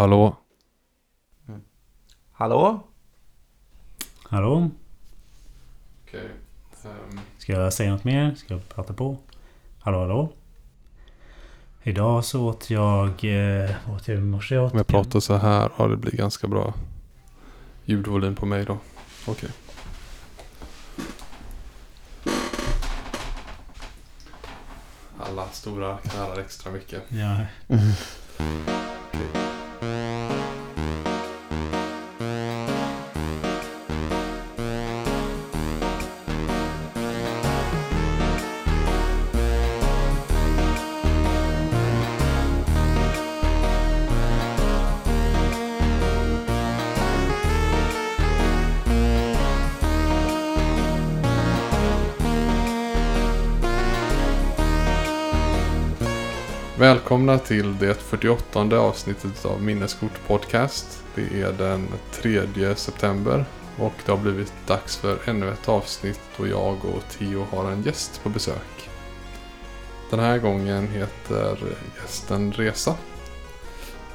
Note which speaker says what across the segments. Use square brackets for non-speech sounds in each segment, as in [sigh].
Speaker 1: Hallå?
Speaker 2: Hallå?
Speaker 3: Hallå?
Speaker 1: Okej. ehm,
Speaker 3: Ska jag säga något mer? Ska jag prata på? Hallå, hallå? Idag så åt jag... Eh, vad åt jag i morse?
Speaker 1: Om jag pratar så här, ja det blir ganska bra ljudvolym på mig då. Okej. Alla stora knallar extra mycket.
Speaker 3: Ja,
Speaker 1: Välkomna till det 48 avsnittet av Minneskort Podcast. Det är den 3 september och det har blivit dags för ännu ett avsnitt och jag och Theo har en gäst på besök. Den här gången heter gästen Resa.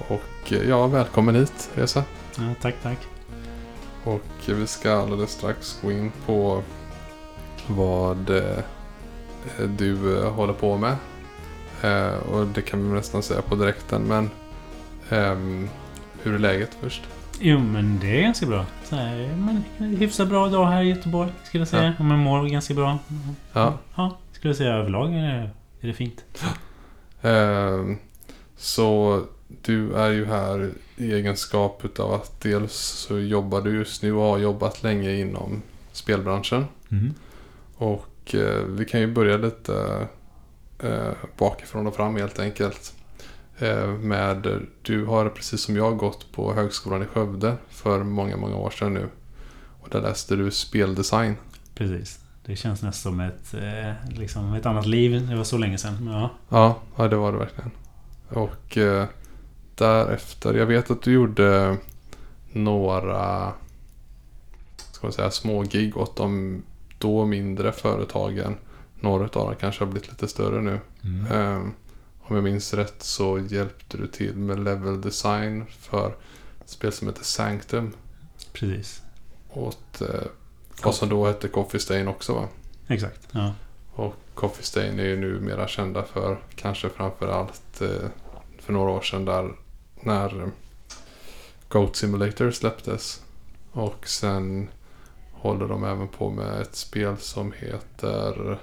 Speaker 1: Och eh, ja, välkommen hit Resa.
Speaker 3: ja, tack, tack.
Speaker 1: Och vi ska alldeles strax gå in på vad eh, du eh, håller på med. Eh, och det kan vi nästan säga på direkten. Men ehm, hur är läget först?
Speaker 3: Jo, men det är ganska bra. Så här, men, hyfsat bra dag här i Göteborg, skulle jag säga. Om jag mår ganska bra.
Speaker 1: Ja.
Speaker 3: Ja, skulle jag säga överlag är det, är fint. [gasps]
Speaker 1: Ehm, så du är ju här i egenskap utav att dels så jobbar du just nu och har jobbat länge inom spelbranschen.
Speaker 3: Mm.
Speaker 1: Och eh, vi kan ju börja lite eh, bakifrån och fram helt enkelt. Eh, med, du har precis som jag gått på högskolan i Skövde för många, många år sedan nu. Och där läste du speldesign.
Speaker 3: Precis. Det känns nästan som ett, eh, liksom ett annat liv. Det var så länge sedan. Ja.
Speaker 1: Ja, ja det var det verkligen. Och eh, därefter, jag vet att du gjorde några ska man säga, små gig åt de då mindre företagen. Några av dem kanske har blivit lite större nu.
Speaker 3: Mm.
Speaker 1: Ehm, om jag minns rätt så hjälpte du till med level design för ett spel som heter Sanctum.
Speaker 3: Precis.
Speaker 1: Åt eh, vad som då hette Coffee Stain också va?
Speaker 3: Exakt. Ja.
Speaker 1: Och Coffee Stain är ju nu mera kända för kanske framförallt eh, för några år sedan där när eh, Goat Simulator släpptes. Och sen håller de även på med ett spel som heter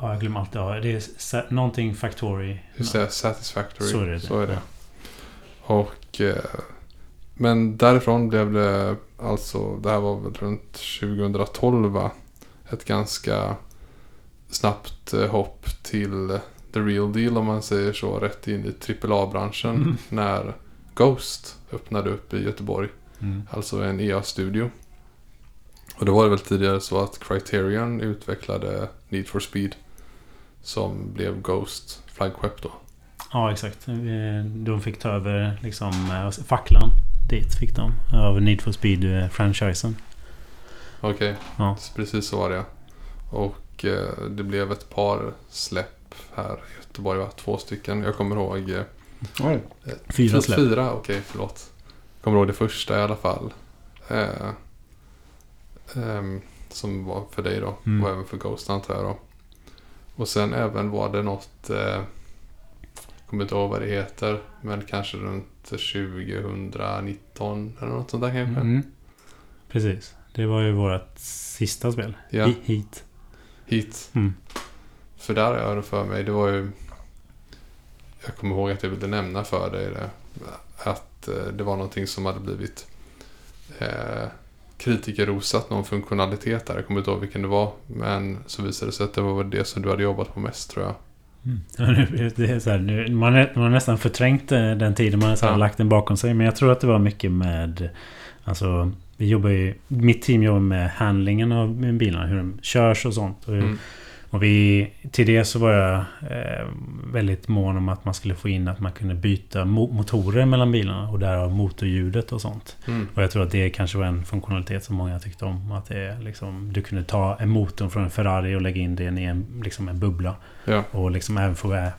Speaker 3: ja, jag glömmer alltid. Ja, det är någonting Factory.
Speaker 1: just det, Satisfactory.
Speaker 3: Så är det.
Speaker 1: Så är det. Och eh, men därifrån blev det alltså, det här var väl runt 2012 va? Ett ganska snabbt eh, hopp till the real deal om man säger så. Rätt in i AAA-branschen.
Speaker 3: Mm.
Speaker 1: När Ghost öppnade upp i Göteborg.
Speaker 3: Mm.
Speaker 1: Alltså en EA-studio. Och då var det väl tidigare så att Criterion utvecklade Need for Speed. Som blev Ghost flaggskepp då.
Speaker 3: Ja, exakt. Eh, De fick ta över liksom eh, facklan. Dit fick de. Av Need for Speed-franchisen.
Speaker 1: Okej,
Speaker 3: Ja.
Speaker 1: precis så var det. Och eh, det blev ett par släpp här i Göteborg. Va? Två stycken. Jag kommer ihåg... Eh,
Speaker 2: Oj.
Speaker 3: Fyra släpp.
Speaker 1: Fyra, okej förlåt. Jag kommer ihåg det första i alla fall. Eh, ehm, som var för dig då.
Speaker 3: Mm.
Speaker 1: Och även för Ghost antar jag då. Och sen även var det något... Eh, jag kommer inte ihåg vad det heter. Men kanske runt 2019 eller något sånt där kanske.
Speaker 3: Mm. Precis. Det var ju vårt sista spel.
Speaker 1: Ja.
Speaker 3: He- Heat.
Speaker 1: Hit.
Speaker 3: Mm.
Speaker 1: För där har jag det för mig. Det var ju... Jag kommer ihåg att jag ville nämna för dig det. Att eh, det var någonting som hade blivit eh, kritikerrosat. Någon funktionalitet där. Jag kommer inte ihåg vilken det var. Men så visade det sig att det var det som du hade jobbat på mest tror jag.
Speaker 3: Mm. Det är så här, nu, man, är, man har nästan förträngt eh, den tiden. Man har
Speaker 1: Ja.
Speaker 3: lagt den bakom sig. Men jag tror att det var mycket med... Alltså, vi jobbar ju... Mitt team jobbar med handlingen av bilarna. Hur de körs och sånt. Och,
Speaker 1: Mm.
Speaker 3: Och vi... Till det så var jag eh, väldigt mån om att man skulle få in att man kunde byta mo- motorer mellan bilarna. Och därav motorljudet och sånt.
Speaker 1: Mm.
Speaker 3: Och jag tror att det kanske var en funktionalitet som många tyckte om. Att det liksom, du kunde ta en motor från en Ferrari och lägga in den i en, liksom en bubbla.
Speaker 1: Ja.
Speaker 3: Och liksom även få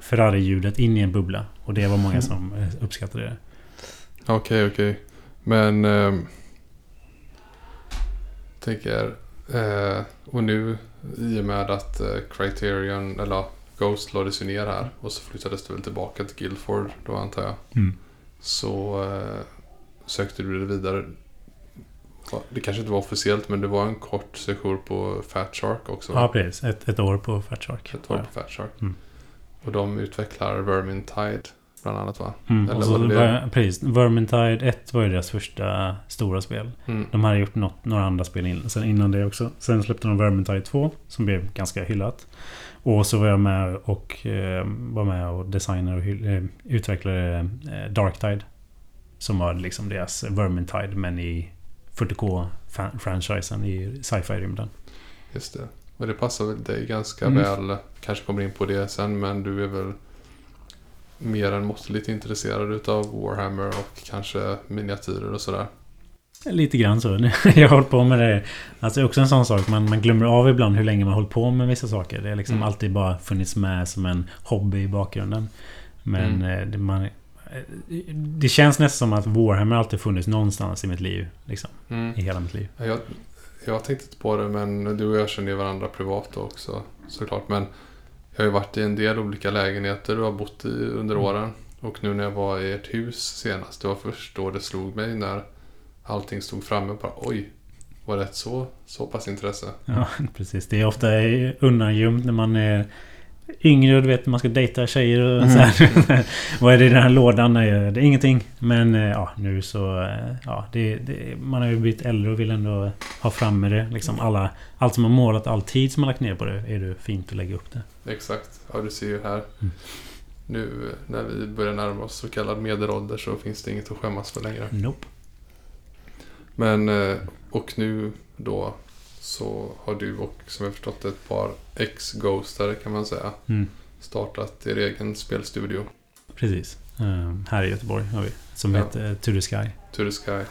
Speaker 3: Ferrari-ljudet in i en bubbla. Och det var många som eh, uppskattade det.
Speaker 1: Okej, okej. Men... ehm, tänker... Eh, och nu i och med att eh, Criterion, eller Ghost lades ju ner här och så flyttades det väl tillbaka till Guildford då antar jag.
Speaker 3: Mm.
Speaker 1: Så eh, sökte du dig vidare. Det kanske inte var officiellt men det var en kort session på Fat Shark också.
Speaker 3: Ja, precis. Ett, ett år på Fat Shark.
Speaker 1: Ett år på Fat Shark.
Speaker 3: Mm.
Speaker 1: Och de utvecklar Vermintide bland annat va?
Speaker 3: Mm.
Speaker 1: Eller var det-
Speaker 3: var, precis. Vermintide 1 var ju deras första stora spel.
Speaker 1: Mm.
Speaker 3: De hade gjort något, några andra spel in, sen innan det också. Sen släppte de Vermintide 2 som blev ganska hyllat. Och så var jag med och eh, var med och designade och hyll, eh, utvecklade eh, Darktide. Som var liksom deras Vermintide men i 40K-franchisen i sci-fi-rymden.
Speaker 1: Just det. Och det passar väl dig ganska
Speaker 3: Mm.
Speaker 1: väl. Kanske kommer in på det sen men du är väl mer än måttligt intresserad utav Warhammer och kanske miniatyrer och sådär.
Speaker 3: Lite grann så. [laughs] Jag har hållit på med det. Alltså det är också en sån sak. Man, man glömmer av ibland hur länge man har hållit på med vissa saker. Det har liksom
Speaker 1: Mm.
Speaker 3: alltid bara funnits med som en hobby i bakgrunden. Men
Speaker 1: Mm.
Speaker 3: eh, det, man, eh, det känns nästan som att Warhammer alltid funnits någonstans i mitt liv. Liksom,
Speaker 1: Mm.
Speaker 3: I hela mitt liv.
Speaker 1: Ja, Jag, jag tänkte inte på det men du och jag känner ju varandra privat också såklart. Men jag har ju varit i en del olika lägenheter du har bott i under
Speaker 3: Mm.
Speaker 1: åren. Och nu när jag var i ert hus senast, det var först då det slog mig när allting stod framme. Bara, Oj, var det ett så, så pass intresse?
Speaker 3: Ja, [laughs] precis. Det är ofta undangömt när man är yngre och du vet man ska dejta tjejer och så här. [laughs] Vad är det i den här lådan? Nej, det är ingenting. Men eh, ja, nu så... eh, Ja, det, det, man har ju blivit äldre och vill ändå ha fram med det. Liksom alla, allt som har målat, all tid som man lagt ner på det. Är det fint att lägga upp det.
Speaker 1: Exakt, ja du ser ju här.
Speaker 3: Mm.
Speaker 1: Nu när vi börjar närma oss så kallad medelålder så finns det inget att skämmas för längre.
Speaker 3: Nope.
Speaker 1: Men, eh, och nu då så har du och som jag förstått ett par ex-ghostare kan man säga
Speaker 3: Mm,
Speaker 1: startat er egen spelstudio,
Speaker 3: precis. Eh, här i Göteborg har vi. Som
Speaker 1: Ja.
Speaker 3: heter the Sky.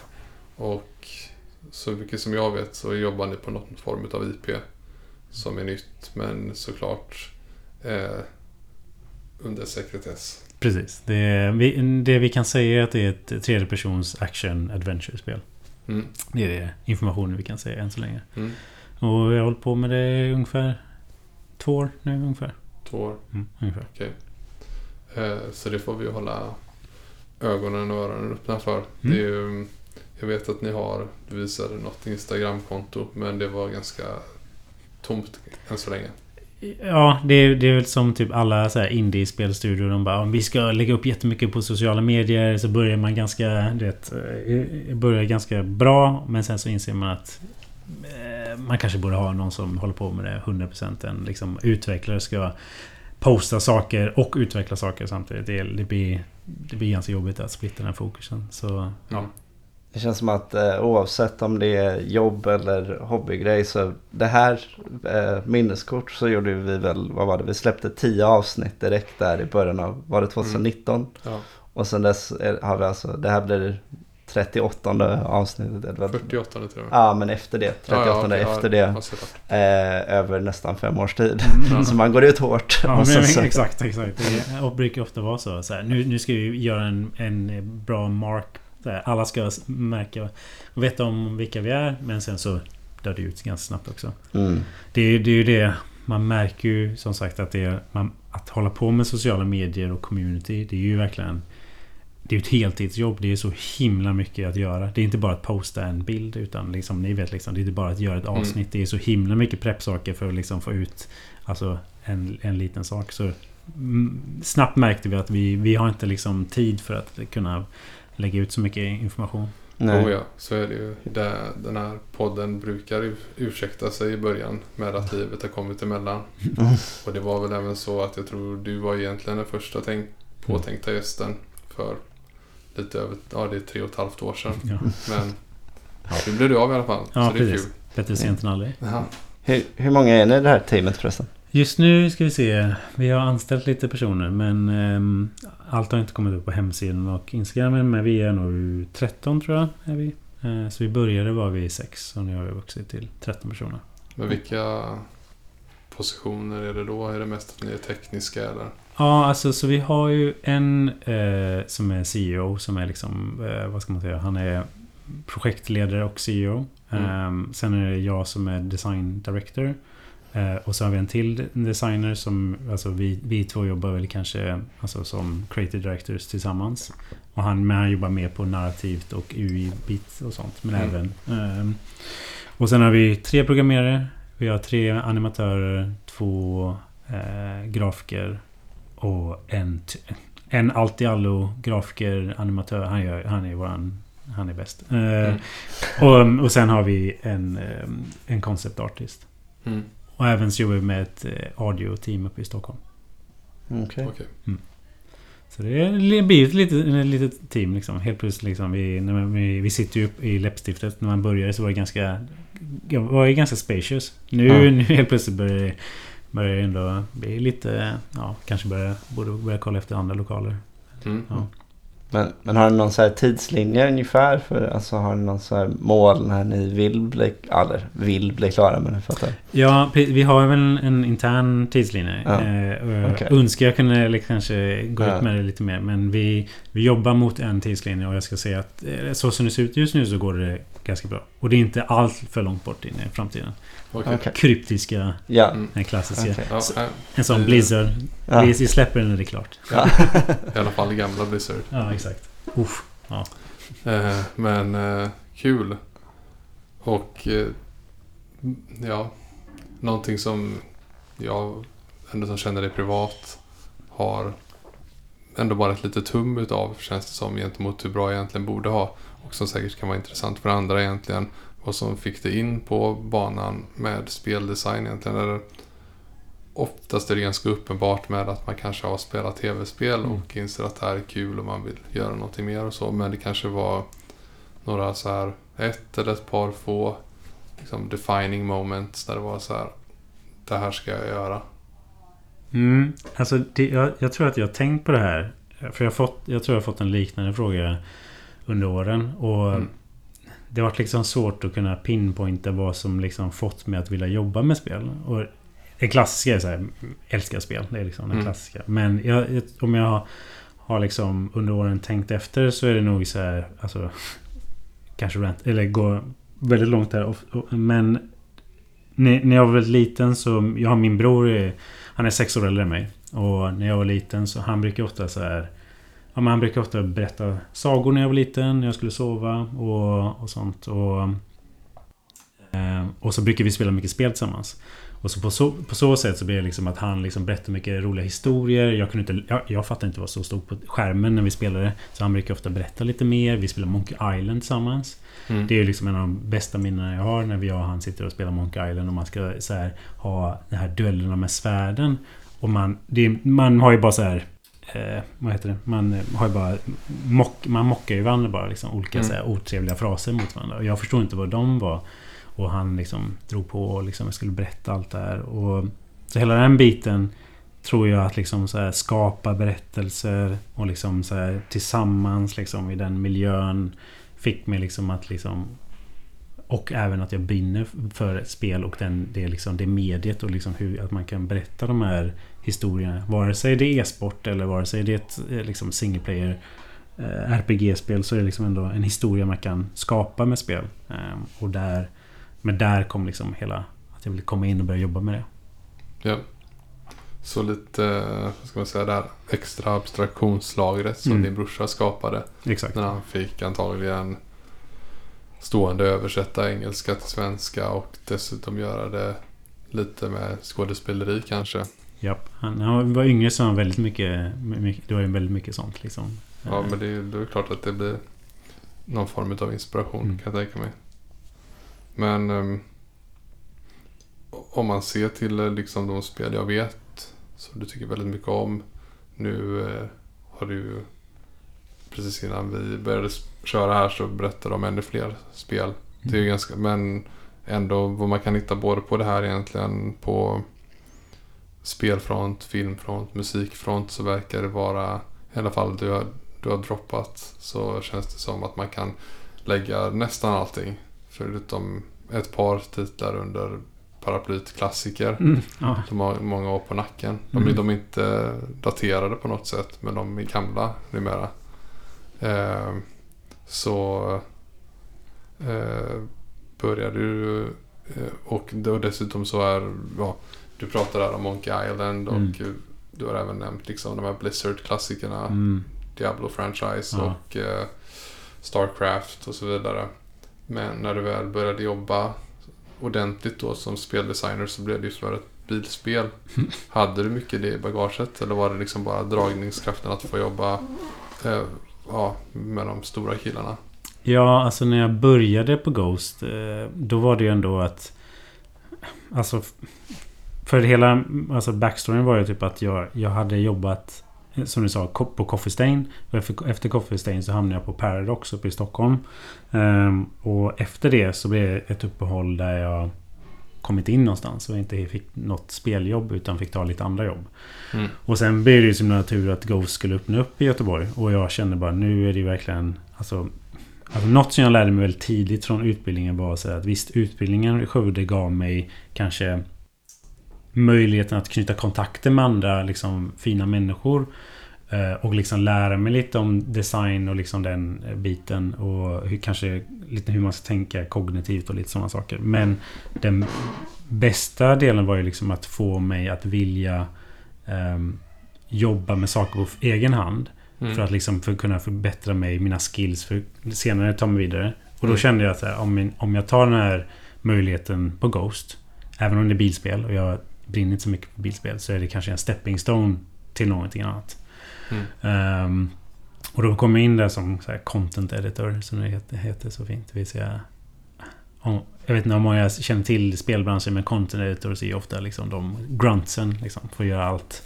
Speaker 1: Och så mycket som jag vet så jobbar ni på någon form av IP som är nytt men såklart eh, under sekretess.
Speaker 3: Precis. Det, vi, det vi kan säga är att det är ett tredjepersons action adventure-spel.
Speaker 1: Mm.
Speaker 3: Det är det informationen vi kan säga än så länge.
Speaker 1: Mm.
Speaker 3: Och jag har hållit på med det ungefär två år nu ungefär.
Speaker 1: Två år.
Speaker 3: Mm, ungefär.
Speaker 1: Eh, så det får vi hålla ögonen och öronen öppna för.
Speaker 3: Mm.
Speaker 1: Det är ju, jag vet att ni har, du visade något Instagramkonto men det var ganska tomt än så länge.
Speaker 3: Ja, det är, det är väl som typ alla så här indie-spelstudior. De bara om vi ska lägga upp jättemycket på sociala medier. Så börjar man ganska, vet, eh, börjar ganska bra. Men sen så inser man att eh, man kanske borde ha någon som håller på med det 100%. En liksom, utvecklare ska posta saker och utveckla saker samtidigt. Det, det, blir, det blir ganska jobbigt att splitta den här fokusen. Så ja.
Speaker 2: Det känns som att eh, oavsett om det är jobb eller hobbygrej så det här eh, minneskort så gjorde vi väl, vad var det, vi släppte tio avsnitt direkt där i början av, var det 2019?
Speaker 1: Ja,
Speaker 2: Och sen dess är, har vi alltså, det här blir 38 avsnittet. Eller vad?
Speaker 1: 48 tror jag.
Speaker 2: Ja men efter det, 38
Speaker 1: Ja, ja, okej,
Speaker 2: efter
Speaker 1: ja,
Speaker 2: det. Eh, över nästan fem års tid.
Speaker 1: Ja. [laughs]
Speaker 2: så man går ut hårt.
Speaker 3: Ja, [laughs] men,
Speaker 2: så,
Speaker 3: exakt, exakt. Det brukar ofta vara så. så här, nu, nu ska vi göra en, en bra mark. Här, alla ska märka och veta om vilka vi är. Men sen så dör det ut ganska snabbt också.
Speaker 2: mm.
Speaker 3: Det är, det är ju det. Man märker ju som sagt att det är, man, att hålla på med sociala medier och community. Det är ju verkligen det är ett heltidsjobb. Det är så himla mycket att göra. Det är inte bara att posta en bild. Utan liksom, ni vet liksom, det är inte bara att göra ett
Speaker 1: Mm.
Speaker 3: avsnitt. Det är så himla mycket preppsaker för att liksom få ut alltså, en, en liten sak. Så mm, snabbt märkte vi att vi, vi har inte liksom tid för att kunna lägga ut så mycket information.
Speaker 2: Nej.
Speaker 1: Oh ja, så är det ju. Det, den här podden brukar ursäkta sig i början med att livet har kommit emellan. [laughs] Och det var väl även så att jag tror du var egentligen den första tänk, påtänkta gästen för lite över, ja det är tre och ett halvt år sedan.
Speaker 3: Ja,
Speaker 1: Men nu blev du av i alla fall.
Speaker 3: Ja,
Speaker 1: så det är
Speaker 3: precis.
Speaker 1: kul.
Speaker 3: bättre sent än aldrig.
Speaker 1: Ja.
Speaker 2: Hur, hur många är ni i det här teamet förresten?
Speaker 3: Just nu ska vi se. Vi har anställt lite personer men ehm, allt har inte kommit upp på hemsidan och Instagram. Men vi är nog 13 tror jag. Är vi. Eh, så vi började var vi 6 och nu har vi vuxit till 13 personer.
Speaker 1: Men vilka positioner är det då? Är det mest att ni är tekniska eller?
Speaker 3: Ja, alltså så vi har ju en eh, som är CEO som är liksom, eh, vad ska man säga, han är projektledare och CEO.
Speaker 1: Mm.
Speaker 3: Eh, sen är det jag som är design director. Eh, och så har vi en till designer som, alltså vi, vi två jobbar väl kanske alltså som creative directors tillsammans. Och han, men han jobbar mer på narrativt och UI-bit och sånt. Men
Speaker 1: Mm.
Speaker 3: även... ehm, och sen har vi tre programmerare. Vi har tre animatörer, två eh, grafiker och en, en allt-i-allo grafiker, animatör. Han, gör, han är våran... Han är bäst. Eh,
Speaker 1: Mm.
Speaker 3: och, och sen har vi en, eh, en concept artist.
Speaker 1: Mm.
Speaker 3: Och även så jobbar vi med ett eh, audio-team uppe i Stockholm.
Speaker 2: Okej.
Speaker 1: Okej.
Speaker 3: Så det är- det blir ett litet, ett litet team liksom. Helt plötsligt liksom. Vi, när vi, vi sitter ju upp i läppstiftet. När man började så var det ganska... Det var ju ganska spacious. Nu,
Speaker 2: Ja.
Speaker 3: nu helt plötsligt börjar det, börjar det ändå bli lite... Ja, kanske börja, borde börja kolla efter andra lokaler.
Speaker 1: Mm.
Speaker 3: Ja.
Speaker 2: Men, men har ni någon så här tidslinje ungefär? För, alltså har ni någon så här mål när ni vill bli, eller vill bli klara men fattar?
Speaker 3: Ja, vi har väl en, en intern tidslinje.
Speaker 2: Ja,
Speaker 3: Eh,
Speaker 2: okej.
Speaker 3: Önskar jag kunde kanske gå
Speaker 2: Ja.
Speaker 3: ut med det lite mer. Men vi, vi jobbar mot en tidslinje och jag ska säga att eh, så som det ser ut just nu så går det ganska bra. Och det är inte allt för långt bort in i framtiden.
Speaker 1: Okej.
Speaker 3: Kryptiska,
Speaker 2: Ja.
Speaker 1: Mm.
Speaker 3: den klassiska.
Speaker 2: Okej.
Speaker 1: Ja,
Speaker 3: En sån Blizzard.
Speaker 2: Ja.
Speaker 3: Vi, vi släpper den när det är klart.
Speaker 2: Ja. [laughs]
Speaker 1: I alla fall gamla Blizzard.
Speaker 3: Ja, exakt. Uff.
Speaker 1: Eh, men eh, kul. Och eh, ja, någonting som jag ändå som känner dig privat har ändå bara ett litet tum utav känns det som gentemot hur bra jag egentligen borde ha. Och som säkert kan vara intressant för andra egentligen. Vad som fick dig in på banan med speldesign egentligen. Eller oftast är det ganska uppenbart med att man kanske har spelat tv-spel
Speaker 3: Mm.
Speaker 1: och inser att det här är kul och man vill göra någonting mer och så. Men det kanske var några så här ett eller ett par få liksom defining moments där det var så här det här ska jag göra.
Speaker 3: Mm, alltså det, jag, jag tror att jag har tänkt på det här. För jag, fått, jag tror jag har fått en liknande fråga under åren. Och
Speaker 1: Mm.
Speaker 3: Det varit liksom svårt att kunna pinpointa vad som liksom fått mig att vilja jobba med spel. Och det klassiska är så här, älskar spel. Det är liksom det
Speaker 1: Mm.
Speaker 3: klassiska. Men jag, om jag har, liksom under åren tänkt efter så är det nog så här, alltså kanske rent, eller går väldigt långt där. Men när, jag var väldigt liten så, jag har min bror, han är sex år äldre än mig. Och när jag var liten så han brukar ofta så här Ja, men han brukar ofta berätta sagor när jag var liten, när jag skulle sova och, och sånt. Och, eh, och så brukar vi spela mycket spel tillsammans. Och så på, så på så sätt så blir det liksom att han liksom berättar mycket roliga historier. Jag, kunde inte, jag, jag fattar inte vad som stod på skärmen när vi spelade. Så han brukar ofta berätta lite mer. Vi spelar Monkey Island tillsammans.
Speaker 1: Mm.
Speaker 3: Det är liksom en av de bästa minnena jag har när vi och han sitter och spelar Monkey Island och man ska så här, ha de här duellerna med svärden. Och man, det, man har ju bara så här... Eh, vad heter det? Man har bara... Mock, man mockar ju varandra bara liksom. Olika
Speaker 1: Mm.
Speaker 3: så här, otrevliga fraser mot varandra. Och jag förstår inte vad de var. Och han liksom drog på och liksom jag skulle berätta allt det här. Och, så hela den biten tror jag att liksom så här skapa berättelser och liksom så här tillsammans liksom i den miljön fick mig liksom att liksom och även att jag brinner för ett spel och den, det, är liksom, det mediet och liksom hur att man kan berätta de här historierna. Vare sig det är e-sport eller vare sig det är ett eh, liksom single player eh, RPG-spel så är det liksom ändå en historia man kan skapa med spel. Eh, och där, men där kom liksom hela att jag ville komma in och börja jobba med det.
Speaker 1: Ja. Så lite, eh, vad ska man säga där, extra abstraktionslagret som
Speaker 3: Mm.
Speaker 1: din brorsa skapade.
Speaker 3: Exakt.
Speaker 1: När han fick antagligen stående översätta engelska till svenska och dessutom göra det lite med skådespeleri kanske.
Speaker 3: Han, när han var yngre så han väldigt mycket, mycket det var ju väldigt mycket sånt liksom.
Speaker 1: Ja
Speaker 3: Eh,
Speaker 1: men det är, det är klart att det blir någon form av inspiration
Speaker 3: Mm.
Speaker 1: kan jag tänka mig. Men ehm, om man ser till eh, liksom de spel jag vet som du tycker väldigt mycket om. Nu eh, har du ju precis innan vi började köra här så berättade om ännu fler spel. Det är ju ganska, men ändå vad man kan hitta både på det här egentligen på spelfront, filmfront, musikfront så verkar det vara i alla fall du har, du har droppat så känns det som att man kan lägga nästan allting förutom ett par titlar under paraplyt klassiker.
Speaker 3: Mm, ja.
Speaker 1: De har många år på nacken. De,
Speaker 3: Mm.
Speaker 1: de är inte daterade på något sätt men de är gamla numera. Eh, så eh, började du eh, och då dessutom så är ja, du pratade där om Monkey Island och
Speaker 3: Mm.
Speaker 1: du har även nämnt liksom de här Blizzard-klassikerna.
Speaker 3: Mm.
Speaker 1: Diablo-franchise
Speaker 3: Ja.
Speaker 1: och eh, Starcraft och så vidare. Men när du väl började jobba ordentligt då som speldesigner så blev det ju för ett bilspel. [laughs] Hade du mycket det i bagaget eller var det liksom bara dragningskraften att få jobba eh, ja, med de stora killarna?
Speaker 3: Ja, alltså när jag började på Ghost eh, Då var det ju ändå att Alltså För hela alltså backstoryn var ju typ att jag, jag hade jobbat Som du sa på Coffee Stain efter, Coffee Stain så hamnade jag på Paradox uppe i Stockholm Ehm, Och efter det så blev det ett uppehåll där jag Kommit in någonstans och inte fick något speljobb utan fick ta lite andra jobb
Speaker 1: Mm.
Speaker 3: och sen blev det ju som natur att Ghost skulle öppna upp i Göteborg. Och jag kände bara nu är det ju verkligen... Alltså, alltså något som jag lärde mig väldigt tidigt från utbildningen var så här att visst utbildningen i Skövde gav mig kanske möjligheten att knyta kontakter med andra liksom, fina människor. Eh, och liksom lära mig lite om design och liksom den eh, biten. Och hur, kanske lite hur man ska tänka kognitivt och lite sådana saker. Men den bästa delen var ju liksom att få mig att vilja ehm, jobba med saker på egen hand.
Speaker 1: Mm.
Speaker 3: För att liksom för att kunna förbättra mig, mina skills för senare ta mig vidare. Och då
Speaker 1: Mm.
Speaker 3: kände jag att om, om jag tar den här möjligheten på Ghost. Även om det är bilspel och jag brinner inte så mycket för bilspel. Så är det kanske en stepping stone till någonting annat.
Speaker 1: Mm.
Speaker 3: Ehm, och då kom jag in där som så här, content editor som det heter, så fint. Det vill säga, om, jag vet inte om många känner till spelbranschen men content editor är ju ofta liksom de gruntsen liksom, får göra allt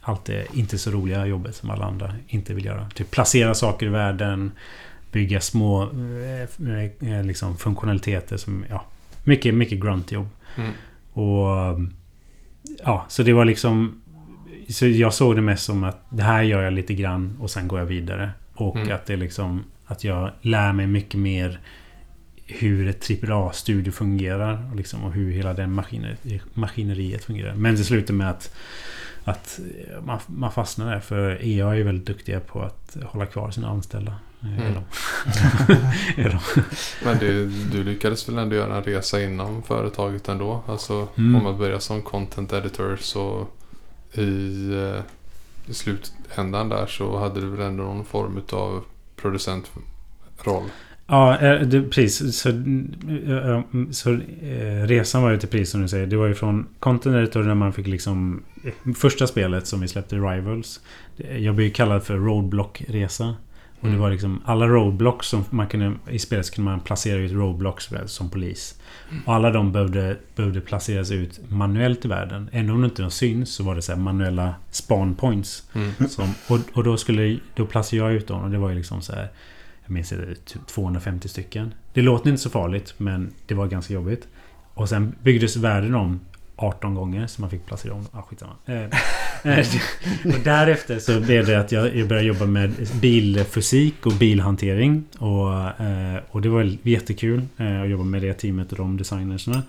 Speaker 3: allt det inte så roliga jobbet som alla andra inte vill göra. Typ placera saker i världen, bygga små eh, eh, liksom funktionaliteter som, ja, mycket, mycket gruntjobb.
Speaker 1: Mm.
Speaker 3: Och ja, så det var liksom Så jag såg det mest som att det här gör jag lite grann och sen går jag vidare. Och
Speaker 1: Mm.
Speaker 3: att det liksom Att jag lär mig mycket mer Hur ett AAA-studio fungerar och, liksom, och hur hela den maskiner, maskineriet fungerar. Men det slutar med att att man, man fastnar där för EA är väldigt duktiga på att hålla kvar sina anställda. Är de. är de.
Speaker 1: Men det, du lyckades väl ändå göra en resa inom företaget ändå? Alltså
Speaker 3: Mm.
Speaker 1: om man börjar som content editor så i, eh, i slutändan där så hade du väl ändå någon form av producentroll?
Speaker 3: Ja, eh, det, precis. Så, eh, så resan var ju till pris som du säger. Det var ju från Content Editor när man fick liksom... Första spelet som vi släppte, Rivals. Jag blev ju kallad för Roadblock-resa. Och det
Speaker 1: Mm.
Speaker 3: var liksom alla roadblocks som man kunde... I spelet kunde man placera ut roadblocks som polis. Och alla de behövde, behövde placeras ut manuellt i världen. Även om det inte syns så var det så manuella spawn points.
Speaker 1: Mm.
Speaker 3: Som, och, och då skulle då placerade jag ut dem och det var ju liksom så här Jag minns det, typ 250 stycken. Det låter inte så farligt men det var ganska jobbigt. Och sen byggdes världen om 18 gånger så man fick placera om. Ah, skitsamma. Eh, eh, [laughs] och därefter så blev det att jag, började jobba med bilfysik och bilhantering. Och, eh, och det var jättekul att jobba med det teamet och de designerserna.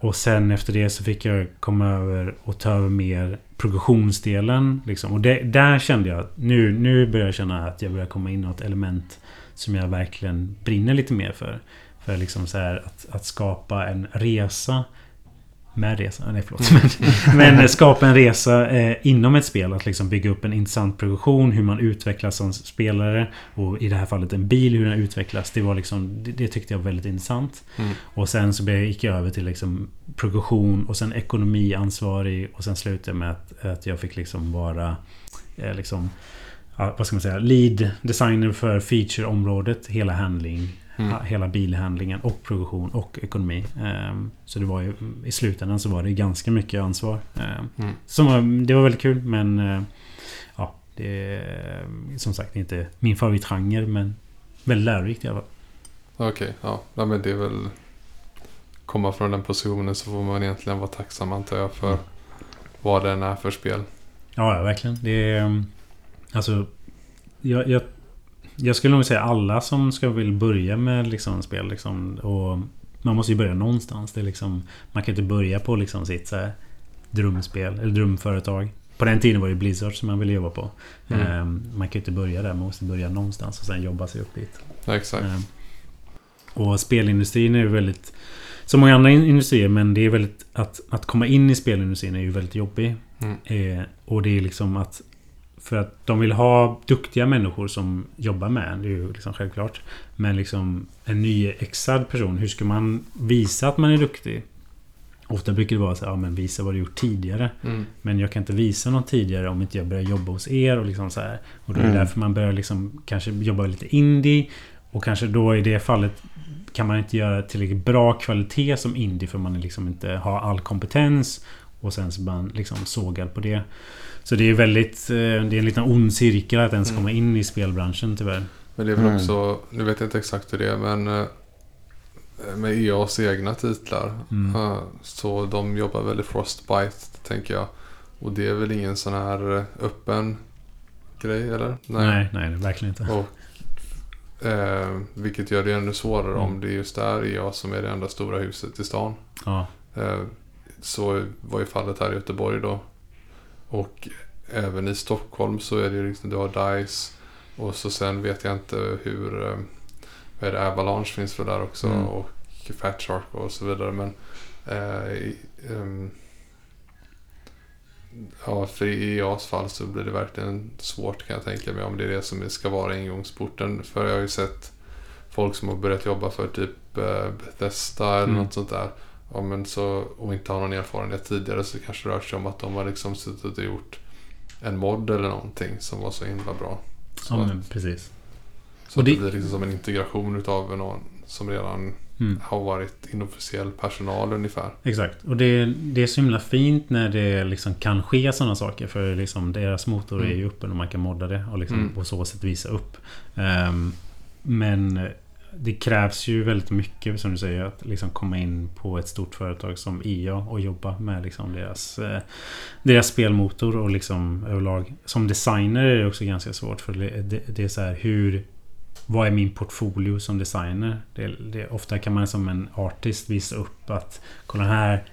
Speaker 3: Och sen efter det så fick jag komma över och ta över mer progressionsdelen. Liksom. Och det, där kände jag att nu, nu börjar jag känna att jag börjar komma in i något element som jag verkligen brinner lite mer för. För liksom så här att, att skapa en resa med resa, nej förlåt. Men, [laughs] men skapa en resa eh, inom ett spel. Att liksom bygga upp en intressant progression. Hur man utvecklas som spelare. Och i det här fallet en bil, hur den utvecklas. Det, var liksom, det, det tyckte jag var väldigt intressant.
Speaker 1: Mm.
Speaker 3: Och sen så gick jag över till liksom progression och sen ekonomiansvarig. Och sen slutade jag med att, att jag fick liksom vara eh, liksom, ja, vad ska man säga, lead designer för feature-området. Hela handling.
Speaker 1: Mm.
Speaker 3: Hela bilhandlingen och progression och ekonomi. Ehm, Så det var ju i slutändan så var det ganska mycket ansvar. Ehm,
Speaker 1: Mm.
Speaker 3: Som det var väldigt kul men eh, Ja, det är som sagt inte min favoritgenre men väldigt lärorikt i alla fall.
Speaker 1: Okej, ja. ja. men det är väl... Komma från den positionen så får man egentligen vara tacksam antar jag för vad den är för spel.
Speaker 3: Ja, ja verkligen. Det är... um, Alltså... Jag, jag, jag skulle nog säga alla som ska vill börja med liksom spel liksom, och Man måste ju börja någonstans. Det är liksom, man kan inte börja på liksom sitt så här, drömspel eller drömföretag. På den tiden var det Blizzard som man ville jobba på.
Speaker 1: Mm.
Speaker 3: Ehm, man kan ju inte börja där. Man måste börja någonstans och sen jobba sig upp dit.
Speaker 1: Ja, exakt.
Speaker 3: Ehm, och spelindustrin är ju väldigt... Som många andra in- industrier men det är väldigt... Att, att komma in i spelindustrin är ju väldigt jobbig.
Speaker 1: Mm.
Speaker 3: Eh, och det är liksom att... För att de vill ha duktiga människor som jobbar med. Det är ju liksom självklart. Men liksom en nyexad person. Hur ska man visa att man är duktig? Ofta brukar det vara så här, ja men visa vad du gjort tidigare.
Speaker 1: Mm.
Speaker 3: Men jag kan inte visa något tidigare om inte jag börjar jobba hos er och liksom så här. Och då är det
Speaker 2: Mm.
Speaker 3: därför man börjar liksom kanske jobba lite indie. Och kanske då i det fallet kan man inte göra tillräckligt bra kvalitet som indie för man liksom inte har all kompetens. Och sen så blir man liksom sågad på det. Så det är väldigt... eh, Det är en liten ond cirkel att ens
Speaker 1: Mm.
Speaker 3: komma in i spelbranschen tyvärr.
Speaker 1: Men det är väl
Speaker 2: Mm.
Speaker 1: också, nu vet jag inte exakt hur det är, men eh, med EAs egna titlar.
Speaker 3: Mm.
Speaker 1: eh, Så de jobbar väl i Frostbite, tänker jag. Och det är väl ingen sån här öppen grej, eller?
Speaker 3: Nej, nej, det är verkligen inte.
Speaker 1: Och, eh, vilket gör det ännu svårare
Speaker 3: Mm.
Speaker 1: om det är just där EA som är det enda stora huset i stan.
Speaker 3: Ja.
Speaker 1: Eh, så var ju fallet här i Göteborg då. Och även i Stockholm så är det liksom, du har DICE. Och så sen vet jag inte hur, eh, vad är det, Avalanche finns väl där också.
Speaker 3: Mm.
Speaker 1: Och Fat Shark och så vidare. Men eh, ehm, Ja, för i EAs fall så blir det verkligen svårt kan jag tänka mig om det är det som ska vara ingångsporten. För jag har ju sett folk som har börjat jobba för typ eh, Bethesda eller
Speaker 3: Mm.
Speaker 1: något sånt där. Ja, men så, och inte har någon erfarenhet tidigare så kanske det rör sig om att de har liksom suttit och gjort en mod eller någonting som var så himla bra. Så,
Speaker 3: ja men precis.
Speaker 1: så
Speaker 3: och
Speaker 1: det
Speaker 3: det-
Speaker 1: blir liksom som en integration utav någon som redan
Speaker 3: Mm.
Speaker 1: har varit inofficiell personal ungefär.
Speaker 3: Exakt. Och det, det är så himla fint när det liksom kan ske sådana saker. För liksom deras motor
Speaker 1: Mm.
Speaker 3: är ju öppen och man kan modda det. Och liksom
Speaker 1: Mm.
Speaker 3: på så sätt visa upp. Ehm, men det krävs ju väldigt mycket som du säger. Att liksom komma in på ett stort företag som EA och jobba med liksom deras, eh, deras spelmotor. Och liksom överlag. Som designer är det också ganska svårt. För det, är så här hur vad är min portfolio som designer? Det, det, ofta kan man som en artist visa upp att kolla den här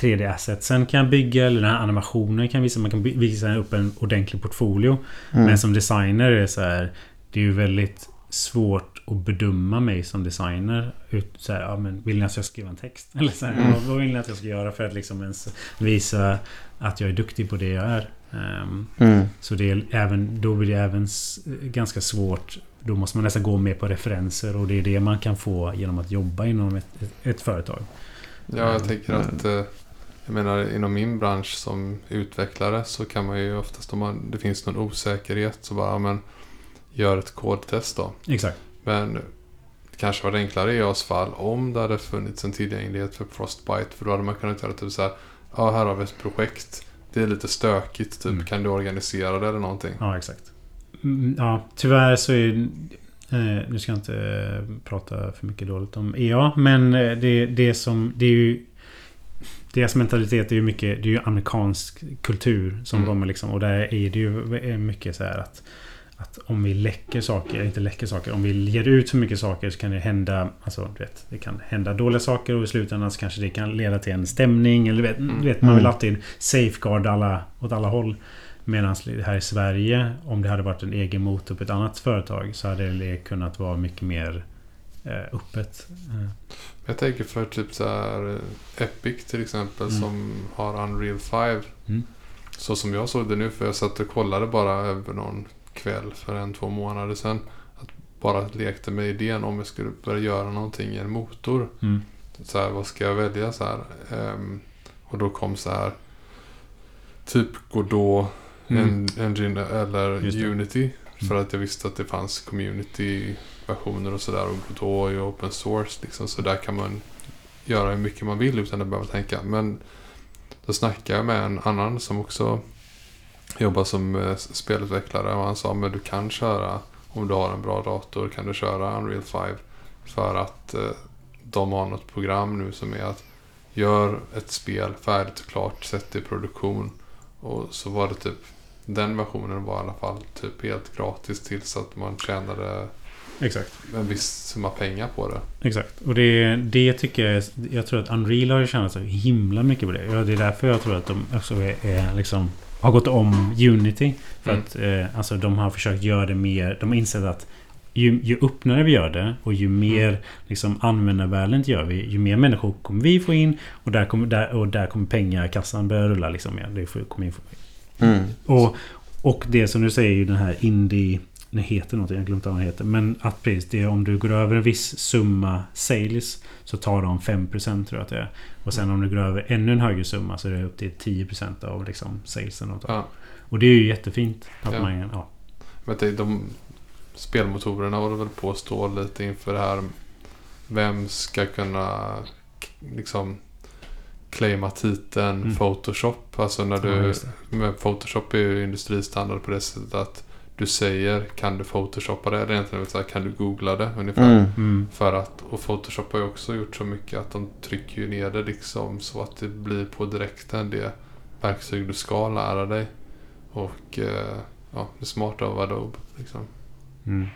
Speaker 3: 3D-assetsen kan jag bygga eller den här animationen kan visa. Man kan visa upp en ordentlig portfolio.
Speaker 2: Mm.
Speaker 3: Men som designer är det så här Det är ju väldigt svårt att bedöma mig som designer. Ut, så här, ja, men vill ni att jag ska skriva en text? [laughs] Eller så här,
Speaker 2: Mm.
Speaker 3: vad, vill ni att jag ska göra för att liksom ens visa att jag är duktig på det jag är? Ehm,
Speaker 2: Mm.
Speaker 3: så det är även, då blir det även ganska svårt. Då måste man nästan gå mer på referenser och det är det man kan få genom att jobba inom ett, ett, ett företag.
Speaker 1: Ja, jag tänker
Speaker 2: Mm.
Speaker 1: att eh, jag menar inom min bransch som utvecklare så kan man ju oftast om man, det finns någon osäkerhet så bara ja, men gör ett kodtest då.
Speaker 3: Exakt.
Speaker 1: Men det kanske var enklare i EAs fall om det hade funnits en tillgänglighet för Frostbite. För då hade man kunnat göra typ så här. Ja, här har vi ett projekt. Det är lite stökigt. Typ.
Speaker 3: Mm.
Speaker 1: Kan du organisera det eller någonting?
Speaker 3: Ja, exakt. Mm, Ja, tyvärr så är... Eh, nu ska jag inte eh, prata för mycket dåligt om EA. Men eh, det, det som... Det är ju... Deras mentalitet är ju mycket... Det är ju amerikansk kultur som
Speaker 1: Mm.
Speaker 3: de är liksom. Och där är det ju eh, mycket så här att... Att om vi läcker saker, inte läcker saker, om vi ger ut för mycket saker så kan det hända... Alltså, du vet, det kan hända dåliga saker och i slutändan så kanske det kan leda till en stämning. Eller du vet,
Speaker 1: Mm.
Speaker 3: du vet man vill
Speaker 2: Mm.
Speaker 3: alltid safeguard alla, åt alla håll. Medan här i Sverige, om det hade varit en egen motor på ett annat företag så hade det kunnat vara mycket mer eh, öppet.
Speaker 1: Jag tänker för typ så här eh, Epic till exempel
Speaker 3: Mm.
Speaker 1: som har Unreal 5.
Speaker 3: Mm.
Speaker 1: Så som jag såg det nu, för jag satt och kollade bara över någon kväll för en, två månader sedan. Att bara lekte med idén om jag skulle börja göra någonting i en motor.
Speaker 3: Mm.
Speaker 1: Så här, vad ska jag välja så här? Ehm, och då kom så här. Typ Godot,
Speaker 3: Mm.
Speaker 1: en, Engine eller
Speaker 3: det. Mm.
Speaker 1: Unity. För att jag visste att det fanns community-versioner och sådär. Och Godot är ju open source liksom. Så där kan man göra hur mycket man vill utan att behöva tänka. Men då snackade jag med en annan som också jobbar som eh, spelutvecklare. Och han sa men du kan köra, om du har en bra dator, kan du köra Unreal 5. För att eh, de har något program nu som är att gör ett spel färdigt och klart, sätt det i produktion. Och så var det typ den versionen var i alla fall typ helt gratis tills att man tjänade
Speaker 3: Exakt.
Speaker 1: en viss summa pengar på det.
Speaker 3: Exakt. Och det, det tycker jag... Jag tror att Unreal har tjänat så himla mycket på det. Ja, det är därför jag tror att de också är, är liksom... Har gått om Unity. För
Speaker 1: Mm.
Speaker 3: att eh, alltså de har försökt göra det mer... De har insett att ju, ju öppnare vi gör det och ju mer liksom, användarvänligt gör vi ju mer människor kommer vi få in och där kommer, där, och där kommer pengakassan börja rulla liksom mer. Det får, kommer in,
Speaker 2: Mm.
Speaker 3: och, och det som du säger ju den här indie... Den heter något, jag har glömt vad den heter. Men att precis det är om du går över en viss summa sales så tar de 5% tror jag att det är. Och sen om du går över ännu en högre summa så är det upp till 10% av liksom salesen. de tar.
Speaker 1: Ja.
Speaker 3: Och det är ju jättefint. Att
Speaker 1: Ja.
Speaker 3: man, ja.
Speaker 1: Men det, de spelmotorerna håller väl på att stå lite inför det här. Vem ska kunna liksom claima titeln
Speaker 3: Mm.
Speaker 1: Photoshop? Alltså när
Speaker 3: Ja,
Speaker 1: du... men Photoshop är ju industristandard på det sättet att du säger kan du photoshoppa det? Eller egentligen så här, kan du googla det ungefär.
Speaker 2: Mm.
Speaker 3: Mm.
Speaker 1: För att, och Photoshop har ju också gjort så mycket att de trycker ju ner det liksom så att det blir på direkten det verktyg du ska lära dig. Och eh, ja, det smarta av Adobe liksom.
Speaker 3: Mm.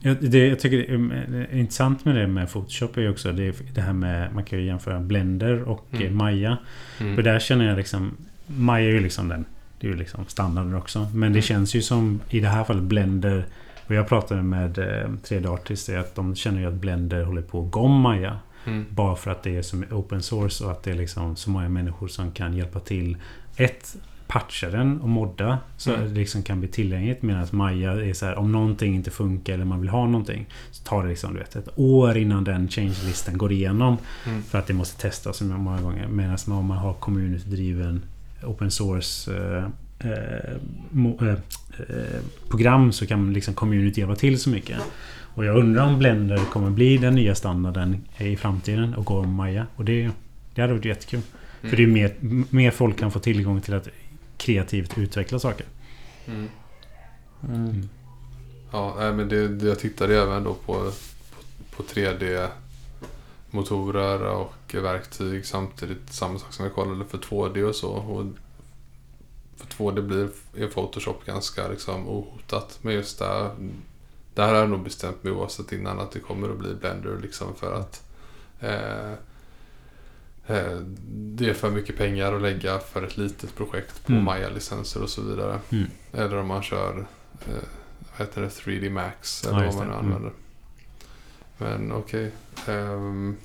Speaker 3: Jag, det, jag tycker det är, är intressant med det med Photoshop är ju också det, det här med Man kan ju jämföra Blender och
Speaker 1: Mm.
Speaker 3: Maya.
Speaker 1: Mm.
Speaker 3: För där känner jag liksom Maya är ju liksom den Det är ju liksom standarden också. Men det
Speaker 1: Mm.
Speaker 3: känns ju som i det här fallet Blender Och jag pratade med eh, 3D Artist är att de känner ju att Blender håller på att gå Maya.
Speaker 1: Mm.
Speaker 3: Bara för att det är som open source och att det är liksom så många människor som kan hjälpa till. Ett, patcha den och modda. Så
Speaker 1: Mm.
Speaker 3: det liksom kan bli tillgängligt. Medan Maja är så här, om någonting inte funkar eller man vill ha någonting. Så tar det liksom du vet, ett år innan den change-listan går igenom.
Speaker 1: Mm.
Speaker 3: För att det måste testas många gånger. Medan om man har community-driven open source eh, eh, eh, program så kan liksom community hjälpa till så mycket. Och jag undrar om Blender kommer bli den nya standarden i framtiden och gå om Maya. Och det, det hade varit jättekul.
Speaker 1: Mm.
Speaker 3: För det är mer, mer folk kan få tillgång till att kreativt utveckla saker.
Speaker 1: Mm.
Speaker 2: Mm.
Speaker 1: Ja, men det, jag tittade även då på, på, på 3D-motorer och verktyg samtidigt. Samma sak som jag kollade för 2D och så. Och för 2D blir är Photoshop ganska liksom ohotat. Men just där, där har jag nog bestämt mig oavsett innan att det kommer att bli Blender liksom för att eh, eh, det är för mycket pengar att lägga för ett litet projekt på
Speaker 3: Mm.
Speaker 1: Maya-licenser och så vidare.
Speaker 3: Mm.
Speaker 1: Eller om man kör eh, vad heter det, 3D Max
Speaker 3: Ja,
Speaker 1: eller
Speaker 3: just
Speaker 1: vad man nu
Speaker 3: det. Mm.
Speaker 1: Men okej. Ehm,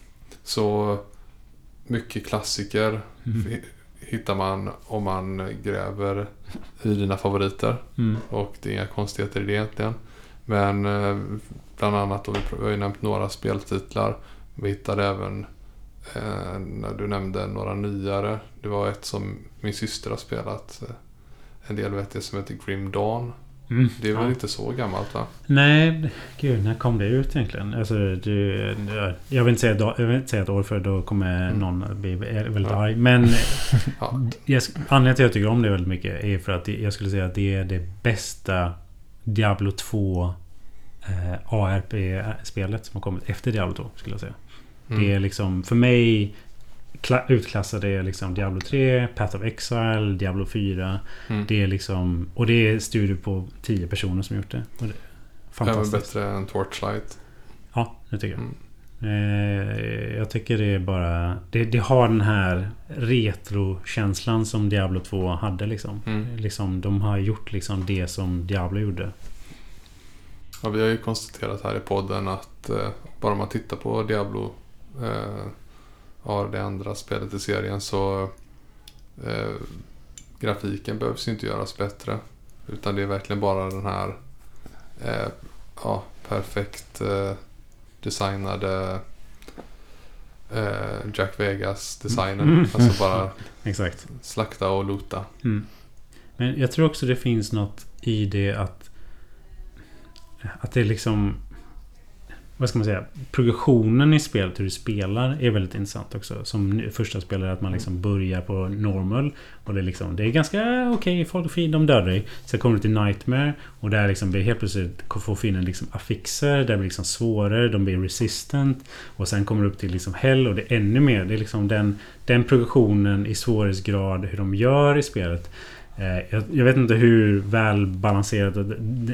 Speaker 1: så mycket klassiker
Speaker 3: Mm.
Speaker 1: hi- hittar man om man gräver i dina favoriter.
Speaker 3: Mm.
Speaker 1: Och det är inga konstigheter i det egentligen. Men eh, bland annat, och vi har ju nämnt några speltitlar. Vi hittade även, eh, när du nämnde några nyare. Det var ett som min syster har spelat. eh, En del vet det som heter Grim Dawn.
Speaker 3: Mm.
Speaker 1: Det är väl
Speaker 3: Ja.
Speaker 1: inte så gammalt va?
Speaker 3: Nej, gud, när kom det ut egentligen? Alltså, du, jag, vill inte säga, jag vill inte säga ett år för då kommer
Speaker 1: Mm.
Speaker 3: någon bli väldigt
Speaker 1: Ja.
Speaker 3: arg. Men [laughs]
Speaker 1: Ja.
Speaker 3: jag, anledningen till att jag tycker om det väldigt mycket är för att det, jag skulle säga att det är det bästa Diablo 2 eh, ARP-spelet som har kommit efter Diablo 2 skulle jag säga.
Speaker 1: Mm.
Speaker 3: Det är liksom, för mig utklassade är liksom Diablo 3, Path of Exile, Diablo 4.
Speaker 1: Mm.
Speaker 3: Det är liksom, och det är studier på 10 personer som gjort det. Och det fantastiskt.
Speaker 1: bättre än Torchlight.
Speaker 3: Ja, det tycker jag.
Speaker 1: Mm.
Speaker 3: Eh, jag tycker det är bara... Det, det har den här retro-känslan som Diablo 2 hade liksom.
Speaker 1: Mm.
Speaker 3: liksom. De har gjort liksom det som Diablo gjorde.
Speaker 1: Ja, vi har ju konstaterat här i podden att eh, bara man tittar på Diablo, eh, ja, det andra spelet i serien, så eh, grafiken behövs inte göras bättre. Utan det är verkligen bara den här eh, ja, perfekt eh, designade eh, Jack Vegas-designen.
Speaker 3: Mm.
Speaker 1: Alltså bara [laughs]
Speaker 3: Exakt.
Speaker 1: slakta och loota.
Speaker 3: Mm. Men jag tror också det finns något i det att... Att det liksom... Vad ska man säga? Progressionen i spelet, hur du spelar, är väldigt intressant också. Som första spelare, att man liksom börjar på normal. Och det är liksom... Det är ganska okej, folk är fina, de dödar dig. Sen kommer du till Nightmare. Och där liksom blir helt plötsligt... Får fienden liksom affixer. Där blir liksom svårare, de blir resistant. Och sen kommer du upp till liksom Hell och det är ännu mer. Det är liksom den... Den progressionen i svårighetsgrad, hur de gör i spelet. Eh, jag, jag, vet inte hur väl balanserat och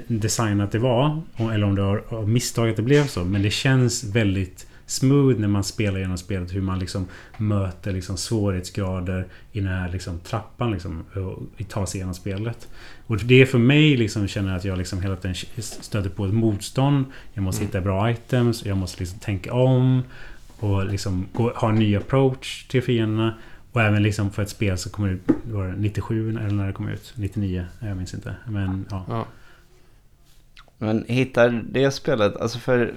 Speaker 3: designat det var. Eller om det var av misstag att det blev så. Men det känns väldigt smooth när man spelar genom spelet. Hur man liksom möter liksom svårighetsgrader i den här liksom trappan liksom, och tar sig igenom spelet. Och det är för mig liksom känner att jag liksom hela tiden stöter på ett motstånd. Jag måste mm. hitta bra items. Jag måste liksom tänka om. Och liksom gå, ha en ny approach till fienderna. Och även liksom för ett spel som kommer ut var det 97 eller när det kom ut. 99, jag minns inte. Men ja. ja.
Speaker 2: Men hittar det spelet, alltså för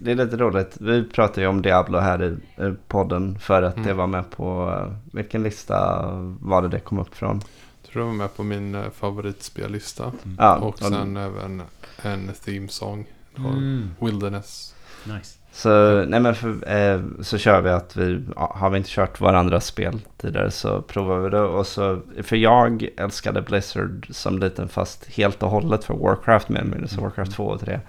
Speaker 2: det är lite roligt. Vi pratade ju om Diablo här i podden för att mm. det var med på, vilken lista var det det kom upp från?
Speaker 1: Jag tror det var med på min eh, favoritspellista. Mm. Ja, och sen ja. även en theme song. Mm. Wilderness.
Speaker 3: Nice.
Speaker 2: Så, nej men för, eh, så kör vi att vi, har vi inte kört varandras spel tidigare så provar vi det. Och så, för jag älskade Blizzard som liten fast helt och hållet för Warcraft med mig, så Warcraft 2 och 3. Um,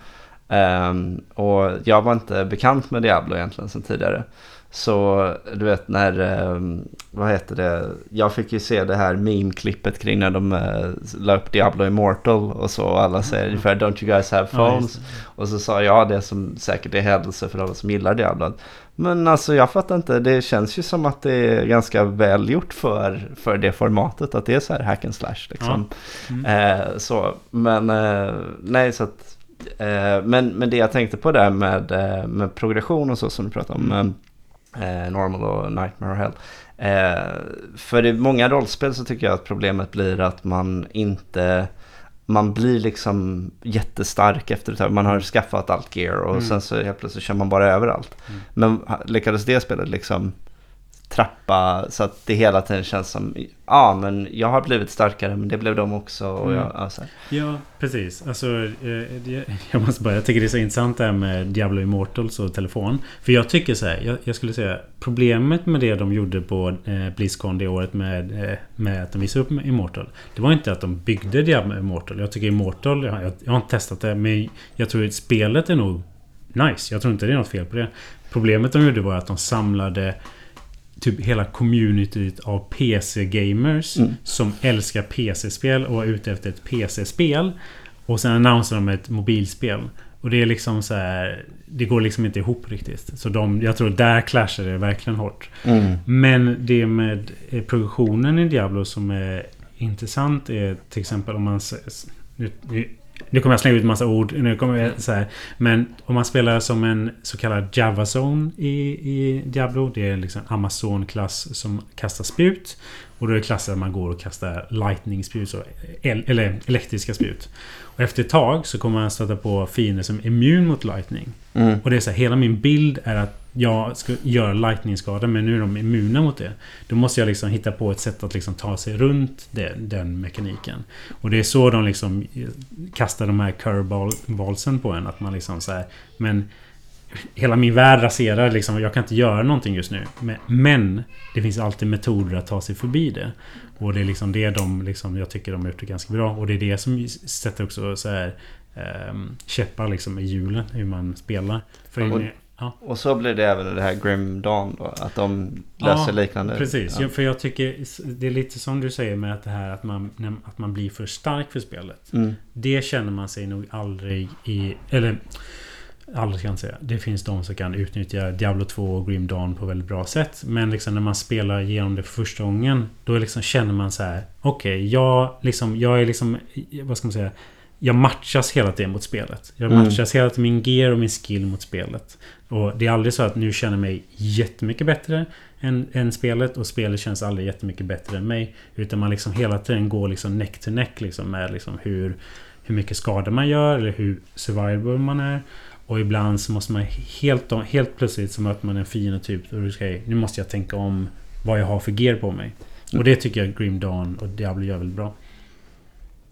Speaker 2: ehm, och jag var inte bekant med Diablo egentligen sedan tidigare. Så du vet när, um, vad heter det, jag fick ju se det här meme-klippet kring när de uh, la upp Diablo Immortal och så och alla säger mm. ungefär Don't you guys have phones? Ja, och så sa jag det som säkert är hädelse för alla som gillar Diablo. Men alltså jag fattar inte, det känns ju som att det är ganska väl gjort för, för det formatet. Att det är så här hack and slash liksom. Ja. Mm. Uh, så, men uh, nej så att men, men det jag tänkte på där med, med progression och så som du pratade om. Mm eh, Normal och Nightmare och Hell. Eh, för i många rollspel så tycker jag att problemet blir att man inte man blir liksom jättestark efter ett tag. Man har skaffat allt gear och mm. sen så helt plötsligt kör man bara över allt. Mm. Men lyckades det spelet liksom trappa så att det hela tiden känns som ja men jag har blivit starkare men det blev de också. Och mm. jag, alltså.
Speaker 3: Ja precis. Alltså, eh, jag måste bara, jag tycker det är så intressant det här med Diablo Immortals och telefon. För jag tycker så här, jag, jag skulle säga problemet med det de gjorde på eh, Blizzcon det året med, eh, med att de visade upp Immortal. Det var inte att de byggde Diablo Immortal. Jag tycker Immortal, jag, jag, jag har inte testat det men jag tror att spelet är nog nice. Jag tror inte det är något fel på det. Problemet de gjorde var att de samlade typ hela communityt av PC-gamers mm. som älskar PC-spel och är ute efter ett PC-spel. Och sen annonserar de ett mobilspel. Och det är liksom så här, Det går liksom inte ihop riktigt. Så de, jag tror där clashar det verkligen hårt. Mm. Men det med eh, progressionen i Diablo som är intressant är till exempel om man... Nu, nu kommer jag slänga ut massa ord. Nu kommer jag, så här, men om man spelar som en så kallad JavaZone i, i Diablo. Det är liksom Amazon-klass som kastar spjut. Och då är det klassen att man går och kastar lightning-spjut. Eller elektriska spjut. Och efter ett tag så kommer man stöta på fiender som är immun mot lightning. Mm. Och det är så här, hela min bild är att jag ska göra lightning-skada men nu är de immuna mot det. Då måste jag liksom hitta på ett sätt att liksom ta sig runt det, den mekaniken. Och det är så de liksom kastar de här curveballsen på en. Att man liksom så här, Men Hela min värld raserar liksom. Jag kan inte göra någonting just nu. Men, men det finns alltid metoder att ta sig förbi det. Och det är liksom det de liksom, jag tycker de har gjort det ganska bra. Och det är det som sätter också så här um, käppar liksom i hjulen hur man spelar.
Speaker 2: Ja. och så blir det även det här Grim Dawn då? Att de löser ja, liknande?
Speaker 3: precis. Ja. för jag tycker det är lite som du säger med att det här att man, att man blir för stark för spelet. Mm. Det känner man sig nog aldrig i... Eller aldrig kan säga. Det finns de som kan utnyttja Diablo 2 och Grim Dawn på väldigt bra sätt. Men liksom när man spelar igenom det för första gången. Då liksom känner man så här. Okej, okay, jag, liksom, jag är liksom... Vad ska man säga? Jag matchas hela tiden mot spelet. Jag mm. matchas hela tiden min gear och min skill mot spelet. Och det är aldrig så att nu känner jag mig jättemycket bättre än, än spelet. Och spelet känns aldrig jättemycket bättre än mig. Utan man liksom hela tiden går liksom neck to neck liksom med liksom hur, hur mycket skada man gör. Eller hur survivable man är. Och ibland så måste man helt, helt plötsligt så möter man en fiende typ. Och okay, nu måste jag tänka om vad jag har för gear på mig. Och det tycker jag Grim Dawn och Diablo gör väldigt bra.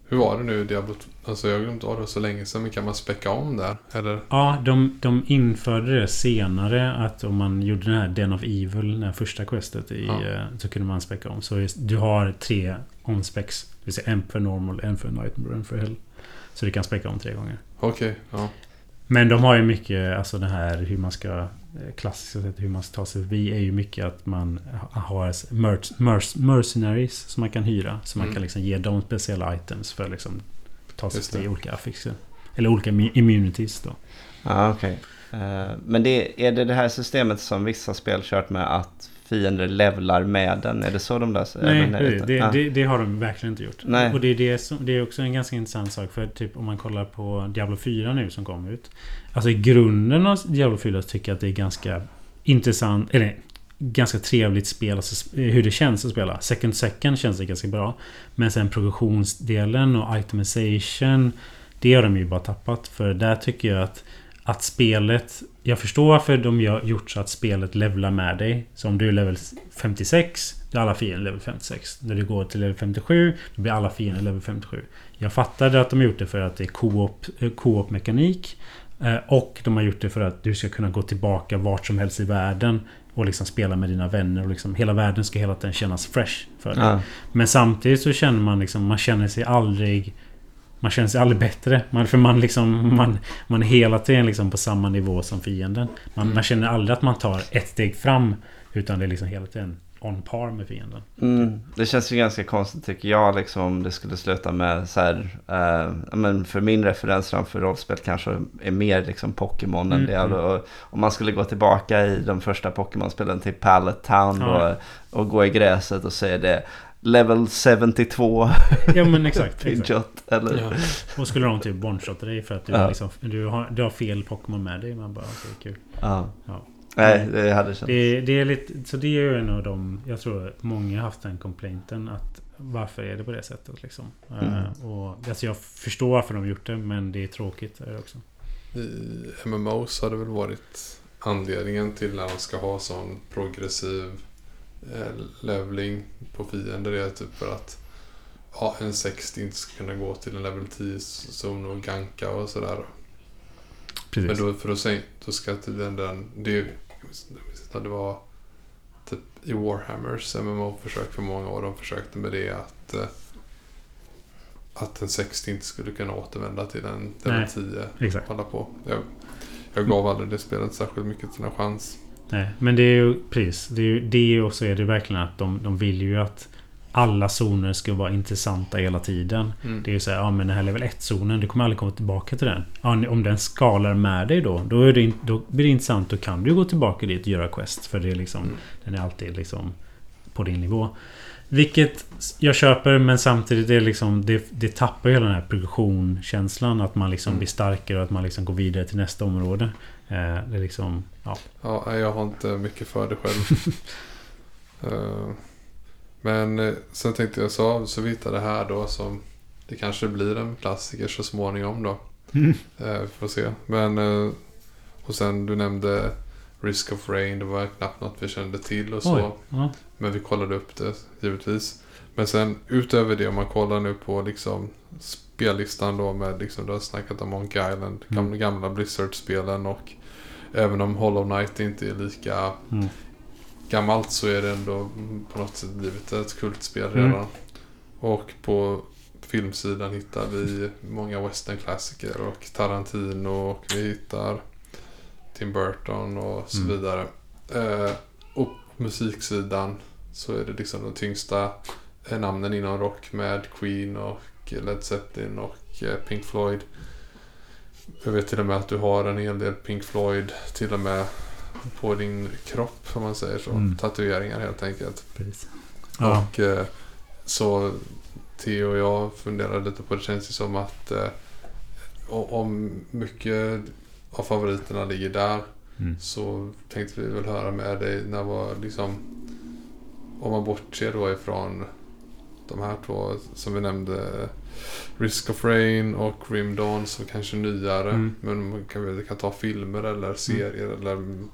Speaker 1: Hur var det nu Diablo? Alltså jag har glömt av det så länge sedan. Men kan man späcka om där? Eller?
Speaker 3: Ja, de, de införde det senare. Att om man gjorde den här Den of Evil, den första questet. I, ja. Eh, så kunde man späcka om. Så du har tre on-specs. Det vill säga en för normal, en för nightmare och en för hell. Så du kan späcka om tre gånger.
Speaker 1: Okej, okay, ja.
Speaker 3: Men de har ju mycket, alltså det här hur man ska eh, klassiska sättet hur man ska ta sig förbi är ju mycket att man har merc merc mercenaries som man kan hyra. Så man
Speaker 1: Mm.
Speaker 3: kan liksom ge dem speciella items för att liksom ta sig förbi olika affixer. Eller olika immu- immunities då.
Speaker 2: Ja, okej. Eh, men det, är det det här systemet som vissa spel kört med att fiender levlar med den? Är det så de löser
Speaker 3: Nej, det, det,
Speaker 2: Ja.
Speaker 3: det, det har de verkligen inte gjort.
Speaker 2: Nej.
Speaker 3: Och det är, det, som, det är också en ganska intressant sak. För typ om man kollar på Diablo 4 nu som kom ut. Alltså i grunden av Diablo 4 så tycker jag att det är ganska intressant. Eller ganska trevligt spel. Alltså hur det känns att spela. Second second känns det ganska bra. Men sen progressionsdelen och itemization. Det har de ju bara tappat. För där tycker jag att att spelet... Jag förstår varför de har gjort så att spelet levlar med dig. Så om du är level 56, då är alla fiender level 56. När du går till level 57, då blir alla fiender level 57. Jag fattade att de har gjort det för att det är co-op, eh, co-op mekanik. Eh, Och de har gjort det för att du ska kunna gå tillbaka vart som helst i världen. Och liksom spela med dina vänner. Och liksom hela världen ska hela tiden kännas fresh för dig.
Speaker 2: Ja.
Speaker 3: Men samtidigt så känner man liksom, man känner sig aldrig... Man känner sig aldrig bättre. Man, för man liksom, man, man är hela tiden liksom på samma nivå som fienden. Man,
Speaker 1: Mm.
Speaker 3: man känner aldrig att man tar ett steg fram. Utan det är liksom hela tiden on par med fienden.
Speaker 2: Mm, det känns ju ganska konstigt tycker jag liksom om det skulle sluta med så här, eh, men för min referensram för rollspel kanske är mer liksom Pokémon än
Speaker 3: Mm,
Speaker 2: det. Och, om man skulle gå tillbaka i de första Pokémon-spelen till Pallet Town
Speaker 3: Ja.
Speaker 2: och, och gå i gräset och säga det Level 72
Speaker 3: Ja men exakt. [laughs] exakt.
Speaker 2: Pidgeot eller
Speaker 1: Ja.
Speaker 3: Och skulle de typ one-shotta dig för att du,
Speaker 2: Ja.
Speaker 3: har liksom, du, har, du har fel Pokémon med dig. Man bara okej kul.
Speaker 2: ja.
Speaker 3: Ja.
Speaker 2: Nej, det hade känts.
Speaker 3: Det, det är lite, så det är ju en av de... Jag tror många har haft den complainten att varför är det på det sättet liksom?
Speaker 2: Mm.
Speaker 3: Eh, och, alltså jag förstår varför de har gjort det men det är tråkigt är det också.
Speaker 1: I MMOs har det väl varit anledningen till att man ska ha sån progressiv leveling på fiender. Är typ för att ja, en 60 inte ska kunna gå till en level 10-zon och ganka och sådär. Men
Speaker 3: Precis.
Speaker 1: då, för att säga, då ska tydligen den... Det, det var typ i Warhammers MMO-försök för många år. De försökte med det att eh, att en 60 inte skulle kunna återvända till en level
Speaker 3: Nej.
Speaker 1: 10
Speaker 3: Exakt.
Speaker 1: hålla på. Jag, jag gav aldrig det spelet särskilt mycket till en chans.
Speaker 3: Nej, men det är ju precis. Det är ju det och så är det verkligen att de, de vill ju att alla zoner ska vara intressanta hela tiden.
Speaker 1: Mm.
Speaker 3: Det är ju så här, ja men den här level 1-zonen, du kommer aldrig komma tillbaka till den. Ja, om den skalar med dig då, då, är det, då blir det intressant. Då kan du gå tillbaka dit och göra quest. För det är liksom,
Speaker 1: Mm.
Speaker 3: den är alltid liksom på din nivå. Vilket jag köper men samtidigt är det liksom det, det tappar ju hela den här progressionkänslan. Att man liksom
Speaker 1: Mm.
Speaker 3: blir starkare och att man liksom går vidare till nästa område. Eh, det liksom, ja.
Speaker 1: Ja, jag har inte mycket för det själv. [laughs] Eh, Men eh, sen tänkte jag så, så vi hittar det här då som det kanske blir en klassiker så småningom då. Eh, Vi får se. Men och sen du nämnde Risk of Rain. Det var knappt något vi kände till och så.
Speaker 3: Ja.
Speaker 1: Men vi kollade upp det givetvis. Men sen utöver det om man kollar nu på liksom spellistan då med liksom du har snackat om Monkey Island. Gamla,
Speaker 3: Mm.
Speaker 1: gamla Blizzard-spelen och även om Hollow Knight inte är lika
Speaker 3: Mm.
Speaker 1: gammalt så är det ändå på något sätt blivit ett kultspel
Speaker 3: Mm.
Speaker 1: redan. Och på filmsidan hittar vi många westernklassiker och Tarantino och vi hittar Tim Burton och så
Speaker 3: Mm.
Speaker 1: vidare. Eh, och på musiksidan så är det liksom de tyngsta namnen inom rock med Queen och Led Zeppelin och eh, Pink Floyd. Jag vet till och med att du har en hel del Pink Floyd till och med på din kropp om man säger så.
Speaker 3: Mm.
Speaker 1: Tatueringar helt enkelt.
Speaker 3: Precis. Ja.
Speaker 1: Och eh, så Theo och jag funderade lite på det. Känns ju som att eh, om mycket av favoriterna ligger där
Speaker 3: Mm.
Speaker 1: så tänkte vi väl höra med dig när var liksom om man bortser då ifrån de här två som vi nämnde Risk of Rain och Grim Dawn som kanske är nyare.
Speaker 3: Mm.
Speaker 1: Men man kan, vi kan ta filmer eller serier eller m-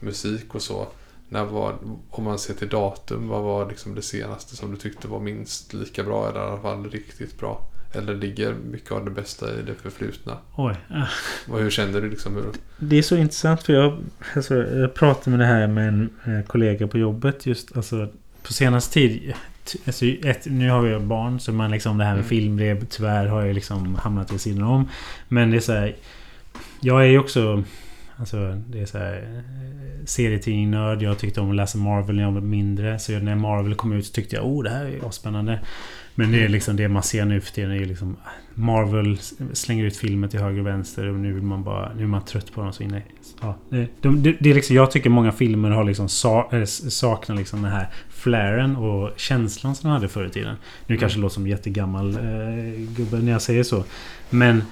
Speaker 1: musik och så. När var, om man ser till datum, vad var liksom det senaste som du tyckte var minst lika bra eller i alla fall riktigt bra? Eller ligger mycket av det bästa i det förflutna?
Speaker 3: Oj.
Speaker 1: Och hur kände du liksom? Hur,
Speaker 3: Det är så intressant för jag, alltså, jag pratade med det här med en eh, kollega på jobbet just alltså på senaste tid. Alltså, ett, nu har jag barn så man liksom det här med
Speaker 1: Mm.
Speaker 3: film det tyvärr har jag liksom hamnat vid sidan om. Men det är så här. Jag är ju också Alltså det är så här... Serietidning-nörd. Jag tyckte om att läsa Marvel när jag var mindre. Så när Marvel kom ut så tyckte jag oh det här är spännande. Men det är liksom det man ser nu för tiden. är liksom Marvel slänger ut filmer till höger och vänster och nu vill man bara... Nu är man trött på dem så inne. Ja, det, de, det, det är liksom, jag tycker många filmer har liksom sa, äh, saknar liksom den här flaren och känslan som de hade förr i tiden. Nu
Speaker 1: Mm.
Speaker 3: kanske det låter som jättegammal eh, gubbe när jag säger så. Men...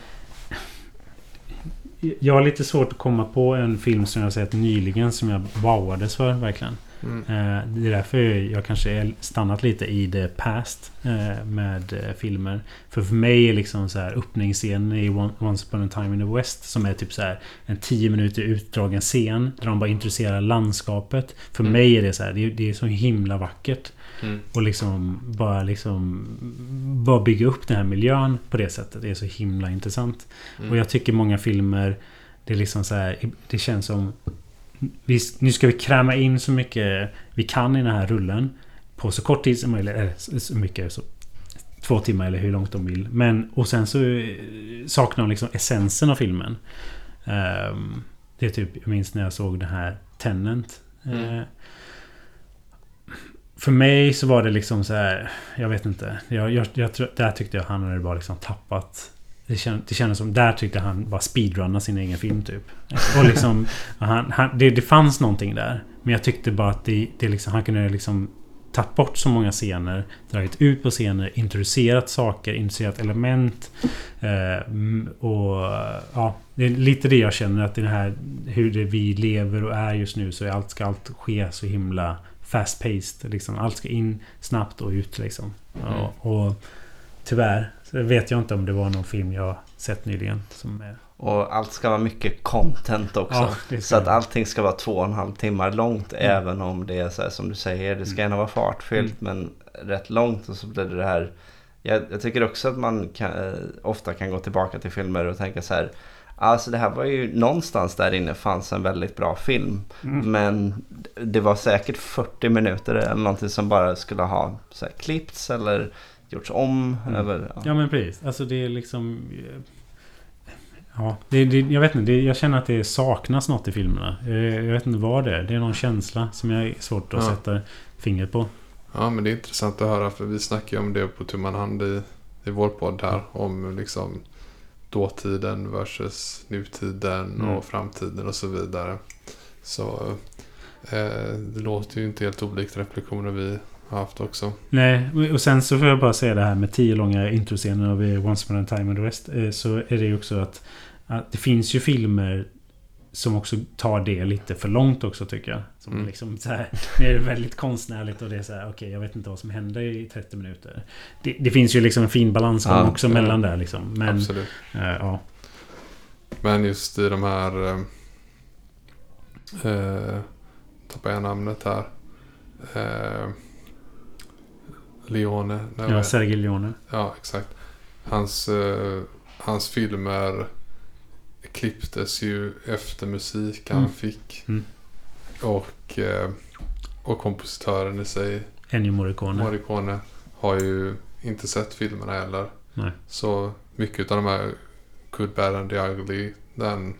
Speaker 3: Jag har lite svårt att komma på en film som jag sett nyligen som jag wowades för verkligen.
Speaker 1: Mm.
Speaker 3: Eh, Det är därför jag kanske stannat lite i the past eh, med eh, filmer. För för mig är liksom så här öppningsscenen i One- Once upon a time in the West som är typ så här en 10 minuter utdragen scen där de bara introducerar landskapet. För
Speaker 1: Mm.
Speaker 3: mig är det så här, det är, det är så himla vackert.
Speaker 1: Mm.
Speaker 3: Och liksom bara liksom Bara bygga upp den här miljön på det sättet. Det är så himla intressant.
Speaker 1: Mm.
Speaker 3: Och jag tycker många filmer Det är liksom så här Det känns som vi, Nu ska vi kräma in så mycket Vi kan i den här rullen På så kort tid som möjligt Eller så- mycket så Två timmar eller hur långt de vill Men och sen så Saknar de liksom essensen av filmen Ehm, Det är typ Jag minns när jag såg den här Tenant
Speaker 1: Mm.
Speaker 3: Eh, för mig så var det liksom så här Jag vet inte. Jag, jag, jag, Där tyckte jag han hade bara liksom tappat. Det, känd, det kändes som Där tyckte han bara speedrunna sin egen film typ. Och liksom [laughs] han, han, det, det fanns någonting där. Men jag tyckte bara att det, det liksom, han kunde liksom Tagit bort så många scener Dragit ut på scener Introducerat saker Introducerat element eh, mm, Och ja Det är lite det jag känner att det här Hur det vi lever och är just nu Så är allt, ska allt ske så himla Fast paced liksom. Allt ska in snabbt och ut liksom ja, Och Tyvärr så vet jag inte om det var någon film jag sett nyligen som är...
Speaker 2: Och allt ska vara mycket content också.
Speaker 3: Ja,
Speaker 2: så att allting ska vara två och en halv timmar långt.
Speaker 3: Mm.
Speaker 2: Även om det är så här som du säger. Det ska gärna vara fartfyllt men rätt långt. Och så blir det det här. Jag, jag tycker också att man kan, eh, ofta kan gå tillbaka till filmer och tänka så här. Alltså det här var ju någonstans där inne fanns en väldigt bra film.
Speaker 3: Mm.
Speaker 2: Men det var säkert 40 minuter eller någonting som bara skulle ha så här, klippts eller gjorts om.
Speaker 3: Mm.
Speaker 2: Eller, ja.
Speaker 3: Ja men precis. Alltså det är liksom... eh, Ja, det, det, jag vet inte. Det, jag känner att det saknas något i filmerna. Eh, Jag vet inte vad det är. Det är någon känsla som jag är svårt att
Speaker 1: Ja.
Speaker 3: sätta fingret på.
Speaker 1: Ja, men det är intressant att höra för vi snackar ju om det på tu man hand i, i vår podd här. Om liksom dåtiden versus nutiden
Speaker 3: Mm.
Speaker 1: och framtiden och så vidare. Så eh, det låter ju inte helt olikt reflektioner vi har haft också.
Speaker 3: Nej, och sen så får jag bara säga det här med tio långa introscener av Once upon a time in the West. eh, Så är det ju också att, att det finns ju filmer som också tar det lite för långt också tycker jag. Som
Speaker 1: Mm.
Speaker 3: liksom så här, [laughs] det är väldigt konstnärligt och det är så här, okej jag vet inte vad som händer i 30 minuter. Det, det finns ju liksom en fin balansgång
Speaker 2: Ja,
Speaker 3: också
Speaker 1: ja.
Speaker 3: mellan där liksom. Men,
Speaker 1: Absolut.
Speaker 3: eh, ja.
Speaker 1: Men just i de här... Eh, eh, tappar jag namnet här. Eh, Leone.
Speaker 3: Ja, Sergej Leone.
Speaker 1: Ja, exakt. Hans, eh, hans filmer klipptes ju efter musik han
Speaker 3: Mm.
Speaker 1: fick.
Speaker 3: Mm.
Speaker 1: Och, eh, och kompositören i sig,
Speaker 3: Ennio Morricone.
Speaker 1: Morricone, har ju inte sett filmerna heller.
Speaker 3: Nej.
Speaker 1: Så mycket av de här Good, Bad and the Ugly, den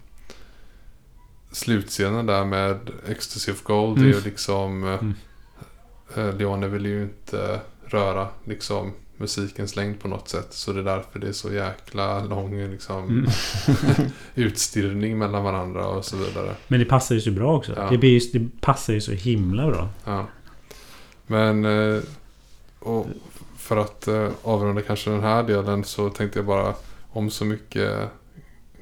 Speaker 1: slutscenen där med Ecstasy of Gold
Speaker 3: Mm.
Speaker 1: är ju liksom... eh,
Speaker 3: Mm.
Speaker 1: eh, Leone vill ju inte röra liksom musikens längd på något sätt. Så det är därför det är så jäkla lång liksom
Speaker 3: Mm. [laughs]
Speaker 1: utstirrning mellan varandra och så vidare.
Speaker 3: Men det passar ju så bra också.
Speaker 1: Ja.
Speaker 3: Det, blir ju, det passar ju så himla bra.
Speaker 1: Ja. Men eh, för att eh, avrunda kanske den här delen så tänkte jag bara om så mycket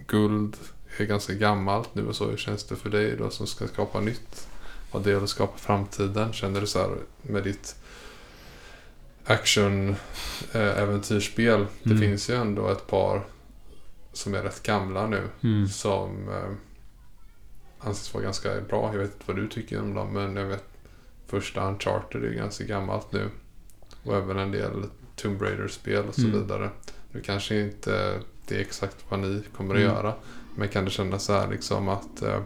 Speaker 1: guld är ganska gammalt nu och så. Hur känns det för dig då som ska skapa nytt? Vad det gäller att skapa framtiden? Känner du så här med ditt action eh, äventyrsspel. Det
Speaker 3: Mm.
Speaker 1: finns ju ändå ett par som är rätt gamla nu.
Speaker 3: Mm.
Speaker 1: Som eh, anses vara ganska bra. Jag vet inte vad du tycker om dem. Men jag vet första Uncharted är ganska gammalt nu. Och även en del Tomb Raider-spel och så
Speaker 3: Mm.
Speaker 1: vidare. Nu kanske inte det är exakt vad ni kommer att
Speaker 3: Mm.
Speaker 1: göra. Men kan det kännas så här liksom att eh,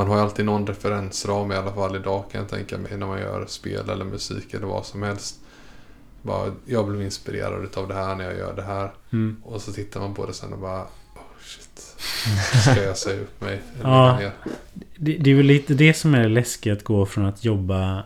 Speaker 1: man har ju alltid någon referensram i alla fall idag kan jag tänka mig när man gör spel eller musik eller vad som helst. Bara, jag blev inspirerad av det här när jag gör det här.
Speaker 3: Mm.
Speaker 1: Och så tittar man på det sen och bara oh shit. [laughs] ska jag säga upp mig.
Speaker 3: Ja. Det, det är väl lite det som är läskigt att gå från att jobba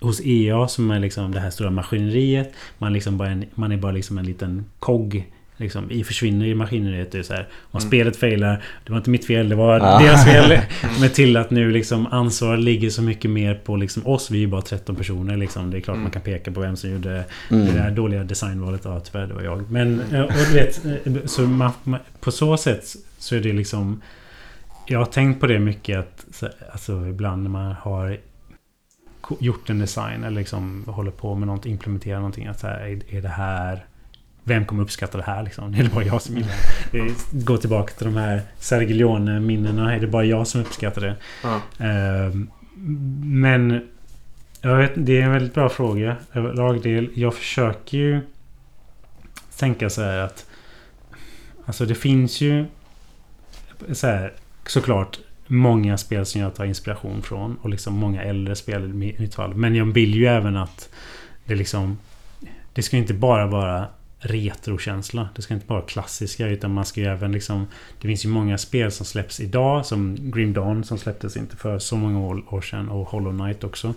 Speaker 3: hos EA som är liksom det här stora maskineriet. Man, liksom bara en, man är bara liksom en liten kogg. Liksom, i försvinner i maskineriet. Det är så här, om
Speaker 1: Mm.
Speaker 3: spelet failar, det var inte mitt fel, det var
Speaker 2: Ah.
Speaker 3: deras fel. [laughs] Men till att nu liksom ansvaret ligger så mycket mer på liksom oss. Vi är ju bara 13 personer. Liksom. Det är klart
Speaker 1: Mm.
Speaker 3: man kan peka på vem som gjorde det
Speaker 2: Mm.
Speaker 3: där dåliga designvalet. Ja, tyvärr, det var jag. Men eh, och du vet, eh, så man, man, på så sätt så är det liksom... Jag har tänkt på det mycket att så- alltså, ibland när man har gjort en design eller liksom håller på med något, implementerar någonting. Att så här, är, är det här... Vem kommer uppskatta det här liksom? Är det bara jag som gillar det? Gå tillbaka till de här Sergio Leone-minnena. Är det bara jag som uppskattar det? Ehm, Men jag vet, det är en väldigt bra fråga överlag. Jag försöker ju tänka så här att Alltså det finns ju så här, såklart många spel som jag tar inspiration från och liksom många äldre spel i mitt fall. Men jag vill ju även att det liksom Det ska inte bara vara retrokänsla. Det ska inte bara vara klassiska utan man ska ju även liksom Det finns ju många spel som släpps idag som Grim Dawn som släpptes inte för så många år, sedan och Hollow Knight också.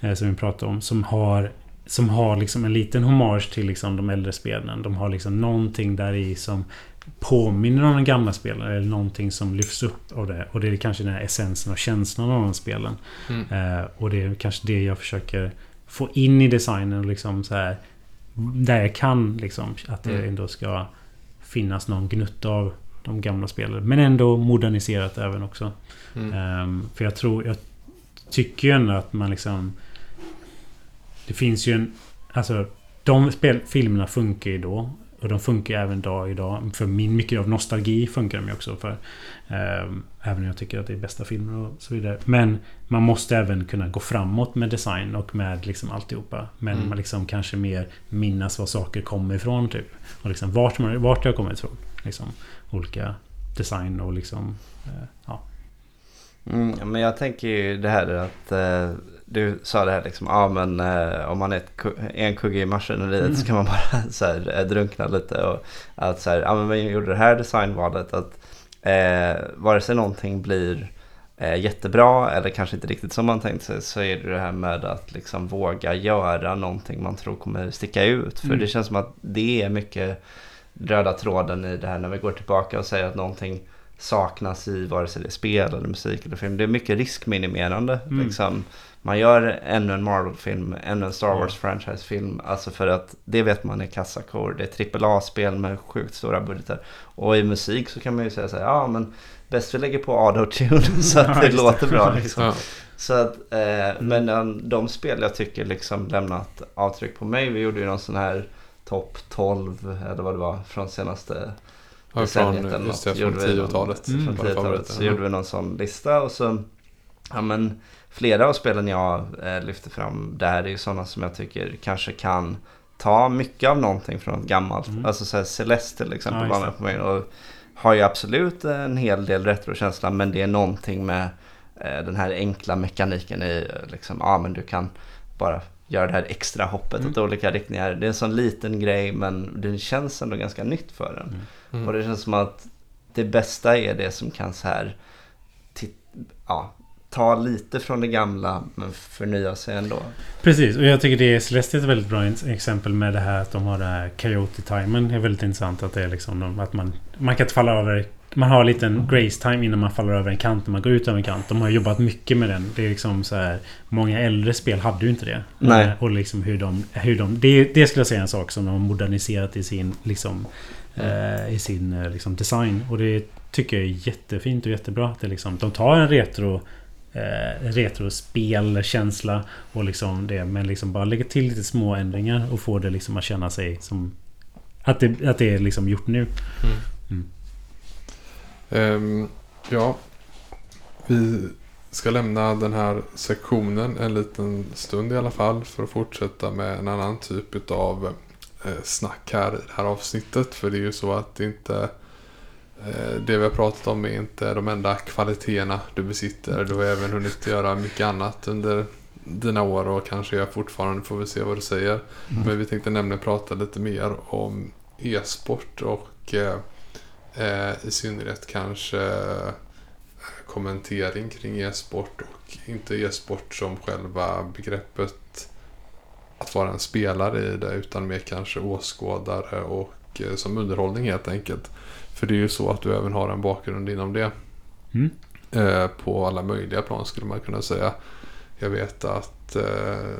Speaker 3: Eh, som vi pratade om. Som har som har liksom en liten hommage till liksom de äldre spelen. De har liksom någonting där i som påminner om de gamla spelen. Eller någonting som lyfts upp av det. Och det är kanske den här essensen och känslan av de spelen.
Speaker 1: Mm.
Speaker 3: Eh, och det är kanske det jag försöker få in i designen och liksom så här Där jag kan liksom att det
Speaker 1: Mm.
Speaker 3: ändå ska finnas någon gnutta av de gamla spelen. Men ändå moderniserat även också.
Speaker 1: Mm.
Speaker 3: Ehm, för jag tror, jag tycker ju ändå att man liksom... Det finns ju en... Alltså, de spel, filmerna funkar ju då. Och de funkar ju även dag idag. För min, mycket av nostalgi funkar de ju också för. Ehm, även om jag tycker att det är bästa filmer och så vidare. Men man måste även kunna gå framåt med design och med liksom alltihopa. Men
Speaker 1: Mm.
Speaker 3: man liksom kanske mer minnas var saker kommer ifrån typ. Och liksom vart, man, vart har kommit ifrån. Liksom olika design och liksom... eh, ja.
Speaker 2: Mm, men jag tänker ju det här att eh, du sa det här liksom, ja men eh, om man är ett, en kugge i maskineriet
Speaker 3: Mm.
Speaker 2: så kan man bara [laughs] så här, eh, drunkna lite och att så här, ja men vi gjorde det här designvalet att eh, vare sig någonting blir eh, jättebra eller kanske inte riktigt som man tänkt sig så är det det här med att liksom våga göra någonting man tror kommer sticka ut. För
Speaker 3: Mm.
Speaker 2: det känns som att det är mycket röda tråden i det här när vi går tillbaka och säger att någonting saknas i vare sig det är spel eller musik eller film. Det är mycket riskminimerande.
Speaker 3: Mm.
Speaker 2: Liksom. Man gör ännu en Marvel-film, ännu en Star
Speaker 3: Ja.
Speaker 2: Wars-franchise-film. Alltså för att det vet man är kassakor. Det är AAA-spel med sjukt stora budgetar. Och i musik så kan man ju säga så här, ja men bäst vi lägger på auto-tune [laughs] så att det låter bra. Liksom.
Speaker 1: Ja.
Speaker 2: Så att, eh, men um, de spel jag tycker liksom lämnat avtryck på mig. Vi gjorde ju någon sån här topp 12 eller vad det var från senaste
Speaker 1: Ja,
Speaker 2: decenniet
Speaker 1: från,
Speaker 2: eller
Speaker 1: just det,
Speaker 2: något.
Speaker 1: från
Speaker 2: Gjorde vi någon-
Speaker 1: 10-talet.
Speaker 3: Mm.
Speaker 2: Från
Speaker 1: Våra
Speaker 2: 10-talet
Speaker 1: favoriter.
Speaker 2: så gjorde vi någon sån lista och så ja, men, flera av spelen jag eh, lyfter fram där är ju sådana som jag tycker kanske kan ta mycket av någonting från något gammalt.
Speaker 3: Mm.
Speaker 2: Alltså så Celeste till exempel
Speaker 3: Ja,
Speaker 2: var med på mig och har ju absolut en hel del retrokänsla men det är någonting med eh, den här enkla mekaniken i eh, liksom, ja men du kan bara göra det här extra hoppet
Speaker 3: Mm.
Speaker 2: åt olika riktningar. Det är en sån liten grej men det känns ändå ganska nytt för den.
Speaker 1: Mm.
Speaker 2: Och det känns som att det bästa är det som kan så här ja, ta lite från det gamla men förnya sig ändå.
Speaker 3: Precis, och jag tycker det är Celeste är ett väldigt bra ex- exempel med det här att de har det här Coyote-timen. Det är väldigt intressant att det är liksom att man... Man kan inte falla över... Man har en liten grace time innan man faller över en kant när man går ut över en kant. De har jobbat mycket med den. Det är liksom så här... Många äldre spel hade ju inte det.
Speaker 2: Nej.
Speaker 3: Eh, Och liksom hur de... Hur de det, det skulle jag säga är en sak som de har moderniserat i sin liksom... Eh, I sin eh, liksom, design. Och det tycker jag är jättefint och jättebra. Att det liksom, de tar en retro... Eh, retrospelkänsla och liksom det men liksom bara lägga till lite små ändringar och få det liksom att känna sig som att det, att det är liksom gjort nu.
Speaker 1: Ehm, ja, vi ska lämna den här sektionen en liten stund i alla fall för att fortsätta med en annan typ av eh, snack här i det här avsnittet. För det är ju så att det inte det vi har pratat om är inte de enda kvaliteterna du besitter. Du har även hunnit göra mycket annat under dina år och kanske jag fortfarande får vi se vad du säger. Men vi tänkte nämligen prata lite mer om e-sport och eh, Eh, I synnerhet kanske eh, kommentering kring e-sport och inte e-sport som själva begreppet att vara en spelare i det utan mer kanske åskådare och eh, som underhållning helt enkelt. För det är ju så att du även har en bakgrund inom det.
Speaker 3: Mm.
Speaker 1: Eh, på alla möjliga plan skulle man kunna säga. Jag vet att eh,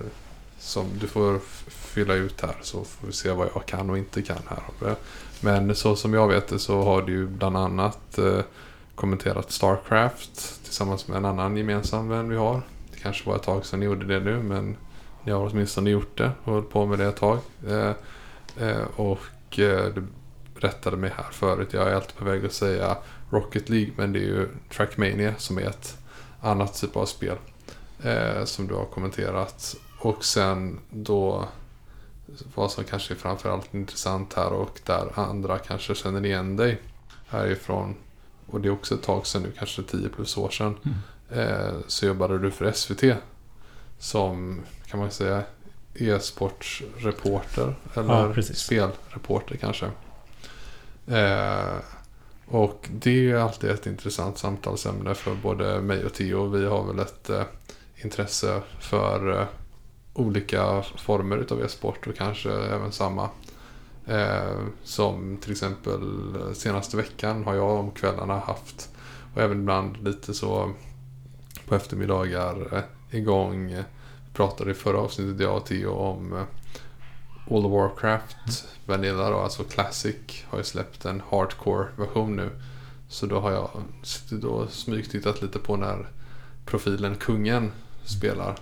Speaker 1: som du får fylla ut här så får vi se vad jag kan och inte kan här. Men så som jag vet det så har du ju bland annat eh, kommenterat Starcraft tillsammans med en annan gemensam vän vi har. Det kanske var ett tag sedan ni gjorde det nu men ni har åtminstone gjort det och hållit på med det ett tag. Eh, eh, och eh, du rättade mig här förut. Jag är alltid på väg att säga Rocket League men det är ju Trackmania som är ett annat typ av spel eh, som du har kommenterat. Och sen då vad som kanske är framförallt intressant här och där andra kanske känner igen dig härifrån. Och det är också ett tag sedan nu, kanske 10 plus år sedan. Eh, så jobbade du för SVT som kan man säga e-sportsreporter eller
Speaker 3: Ja,
Speaker 1: spelreporter kanske. Eh, och det är alltid ett intressant samtalsämne för både mig och Theo. Vi har väl ett eh, intresse för eh, olika former utav e-sport och kanske även samma. Eh, som till exempel eh, senaste veckan har jag om kvällarna haft och även ibland lite så på eftermiddagar eh, igång. Vi pratade i förra avsnittet jag och Theo om eh, World of Warcraft Vanilla då, alltså Classic har ju släppt en hardcore version nu. Så då har jag och smygtittat lite på när profilen Kungen spelar.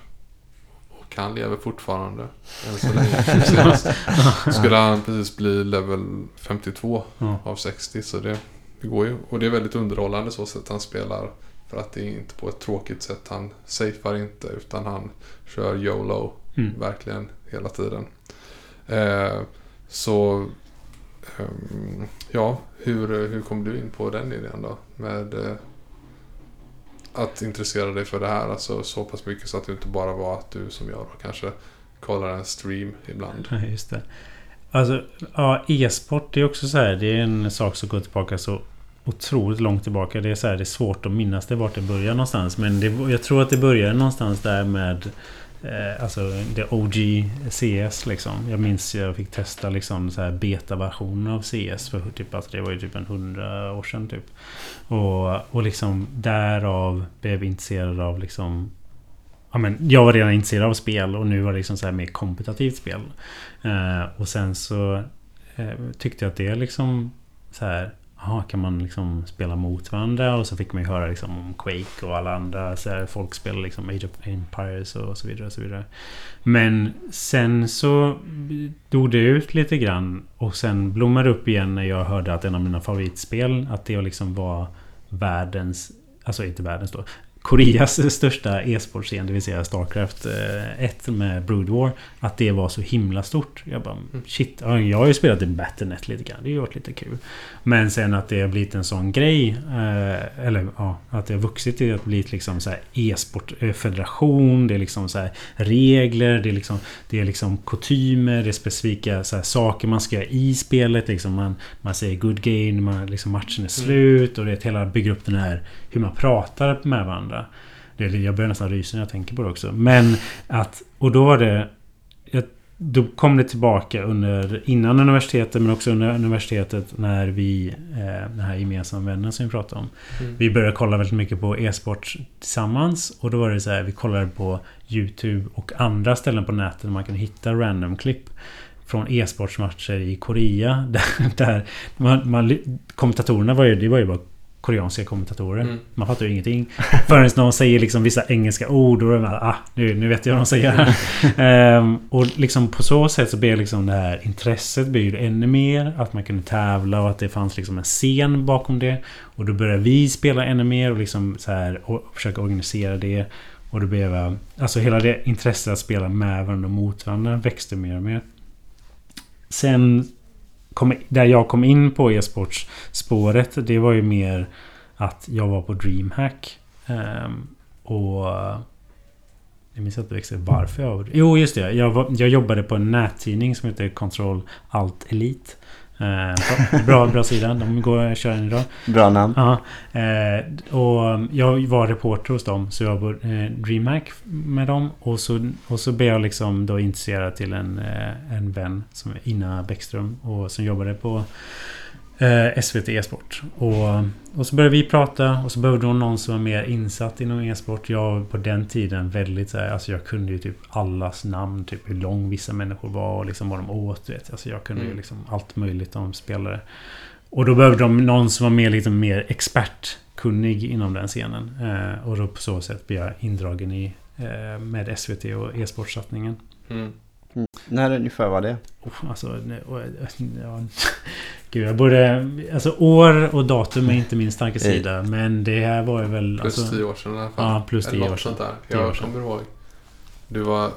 Speaker 1: Och han lever fortfarande. Än så länge. Senast [laughs] skulle han precis bli level 52
Speaker 3: Ja.
Speaker 1: av 60. Så det, det går ju. Och det är väldigt underhållande så sätt han spelar. För att det är inte på ett tråkigt sätt. Han safear inte utan han kör YOLO.
Speaker 3: Mm.
Speaker 1: Verkligen hela tiden. Eh, så um, ja, hur, hur kom du in på den idén då? Med eh, att intressera dig för det här. Alltså så pass mycket så att det inte bara var att du som jag då kanske kollar en stream ibland. [laughs]
Speaker 3: Ja, just det. Alltså, ja, e-sport det är också så här. Det är en sak som går tillbaka så otroligt långt tillbaka. Det är så här, det är svårt att minnas det vart det börjar någonstans. Men det, jag tror att det började någonstans där med eh, Alltså det OG CS liksom. Jag minns jag fick testa liksom så här betaversionen av CS för typ alltså det var ju typ en hundra år sedan typ. Och, och liksom därav blev jag intresserad av liksom Ja, men jag var redan intresserad av spel och nu var det liksom så här mer kompetitivt spel. Eh, och sen så eh, tyckte jag att det liksom så här Aha, kan man liksom spela mot varandra? Och så fick man ju höra liksom om Quake och alla andra så här, folk spelar liksom Age of Empires och så vidare. Och så vidare. Men sen så dog det ut lite grann och sen blommade det upp igen när jag hörde att en av mina favoritspel att det liksom var världens Alltså inte världens då Koreas [laughs] största e-sportscen, det vill säga Starcraft eh, 1 med Brood War Att det var så himla stort. Jag bara shit, ja, jag har ju spelat i Battle.net lite grann. Det har ju varit lite kul. Men sen att det har blivit en sån grej. Eh, eller ja, att det har vuxit till att bli liksom så e-sportfederation. Det är liksom så här regler. Det är liksom, det är liksom kutymer. Det är specifika saker man ska göra i spelet. Liksom man, man säger good game, man, liksom matchen är slut. Och det är hela bygger upp den här hur man pratar med varandra. Det, är- jag börjar nästan rysa när jag tänker på det också. Men att... Och då var det... Då kom det tillbaka under... Innan universitetet men också under universitetet när vi... Eh, den här gemensamma vännen som vi pratade om.
Speaker 1: Mm.
Speaker 3: Vi började kolla väldigt mycket på e-sport tillsammans. Och då var det så här, vi kollade på YouTube och andra ställen på nätet där man kan hitta random-klipp. Från e-sportsmatcher i Korea. [laughs] Där, där man, man, kommentatorerna var ju, det var ju bara koreanska kommentatorer.
Speaker 1: Mm.
Speaker 3: Man fattar ju ingenting. [laughs] Förrän någon säger liksom vissa engelska ord och man ah, nu, nu vet jag vad de säger. [laughs] Ehm, och liksom på så sätt så blev liksom det här intresset ju ännu mer. Att man kunde tävla och att det fanns liksom en scen bakom det. Och då började vi spela ännu mer och liksom så här och försöka organisera det. Och då blev jag, alltså hela det intresset att spela med varandra och mot varandra växte mer och mer. Sen kom, där jag kom in på e-sportspåret det var ju mer att jag var på DreamHack. Ehm, och jag minns inte exakt varför jag Jo, just det. Jag, var, jag jobbade på en nättidning som heter Control Alt Elite. Eh, bra, bra sida. De går kör än idag.
Speaker 2: Bra namn.
Speaker 3: Ja, eh, och jag var reporter hos dem. Så jag var eh, DreamHack med dem. Och så, och så blev jag liksom då intresserad till en, en vän som är Ina Bäckström. Och som jobbade på eh, SVT e-sport. Och, och så började vi prata och så behövde hon någon som var mer insatt inom e-sport. Jag var på den tiden väldigt så här, alltså jag kunde ju typ allas namn. Typ hur lång vissa människor var och liksom vad de åt. Vet. Alltså jag kunde ju
Speaker 1: Mm.
Speaker 3: liksom allt möjligt om spelare. Och då behövde de någon som var mer, lite mer expertkunnig inom den scenen. Eh, och då på så sätt blev jag indragen i eh, med SVT och e-sportsatsningen.
Speaker 1: Mm.
Speaker 2: När ungefär var det?
Speaker 3: Oh, alltså, och, ja, Gud, jag borde... Alltså år och datum är inte min starka sida. Men det här var ju väl...
Speaker 1: Plus
Speaker 3: Alltså,
Speaker 1: tio år sedan i alla fall.
Speaker 3: Ja, plus
Speaker 1: Eller
Speaker 3: tio år sedan.
Speaker 1: sånt där.
Speaker 3: Tio år
Speaker 1: Jag
Speaker 3: sedan.
Speaker 1: kommer ihåg. Du var...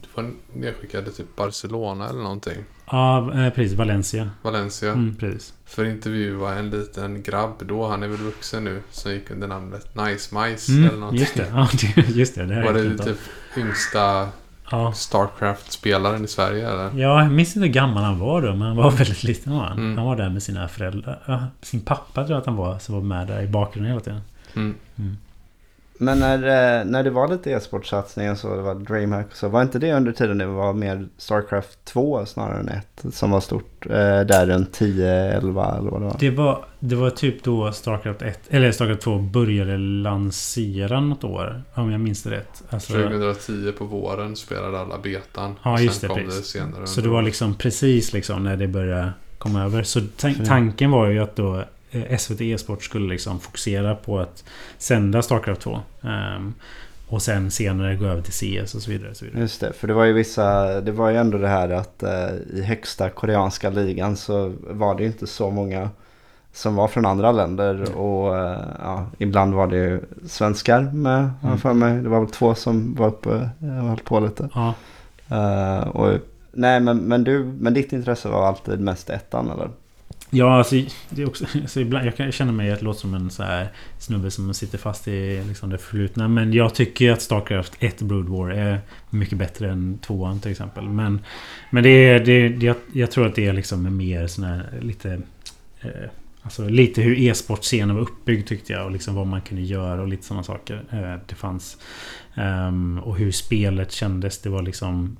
Speaker 1: Du var nedskickad till typ Barcelona eller någonting.
Speaker 3: ja, eh, precis. Valencia.
Speaker 1: Valencia.
Speaker 3: Mm, precis.
Speaker 1: För att intervjua en liten grabb då. Han är väl vuxen nu. Som gick under namnet Nice Mice eller
Speaker 3: Mm,
Speaker 1: någonting.
Speaker 3: just det. Ja, [laughs] just det. Det
Speaker 1: Var det typ yngsta
Speaker 3: Ja.
Speaker 1: Starcraft-spelaren i Sverige eller?
Speaker 3: Ja, jag minns inte hur gammal han var då, men han var [laughs] väldigt liten var han.
Speaker 1: Mm.
Speaker 3: Han var där med sina föräldrar. Ja, sin pappa tror jag att han var, som var med där i bakgrunden hela tiden.
Speaker 1: Mm.
Speaker 2: Men när, eh, när det var lite e-sportsatsningar så det var DreamHack och så. Var inte det under tiden det var mer Starcraft 2 snarare än 1? Som var stort. Eh, där runt 10, 11 eller vad det var.
Speaker 3: Det var, det var typ då Starcraft 1, eller Starcraft 2 började lansera något år. Om jag minns det rätt. Alltså,
Speaker 1: 2010 på våren spelade alla betan.
Speaker 3: Ja,
Speaker 1: och
Speaker 3: just
Speaker 1: sen
Speaker 3: det,
Speaker 1: kom
Speaker 3: precis.
Speaker 1: det senare.
Speaker 3: Så det var liksom precis liksom när det började komma över. Så tan- tanken var ju att då SVT e-sport skulle liksom fokusera på att sända Starcraft 2. Ehm, och sen senare gå över till CS och så vidare. Och så vidare.
Speaker 2: Just det, för det var ju vissa, det var ju ändå det här att eh, i högsta koreanska ligan så var det ju inte så många som var från andra länder och eh, ja, ibland var det ju svenskar med,
Speaker 3: Mm.
Speaker 2: för mig. Det var väl två som var uppe eh, och höll på lite.
Speaker 3: Ja,
Speaker 2: Eh, och, nej men, men, du, men ditt intresse var alltid mest ettan eller?
Speaker 3: Ja, alltså, det är också, [laughs] alltså ibland, jag kan känna mig att det låter som en så här snubbe som sitter fast i liksom det förflutna. Men jag tycker att Starcraft 1 Brood War är mycket bättre än 2 till exempel. Men, men det är, det, det, jag, jag tror att det är liksom mer sån här lite... Eh, alltså lite hur e-sportscenen var uppbyggd tyckte jag. Och liksom vad man kunde göra och lite sådana saker. Eh, det fanns... Um, och hur spelet kändes. Det var liksom...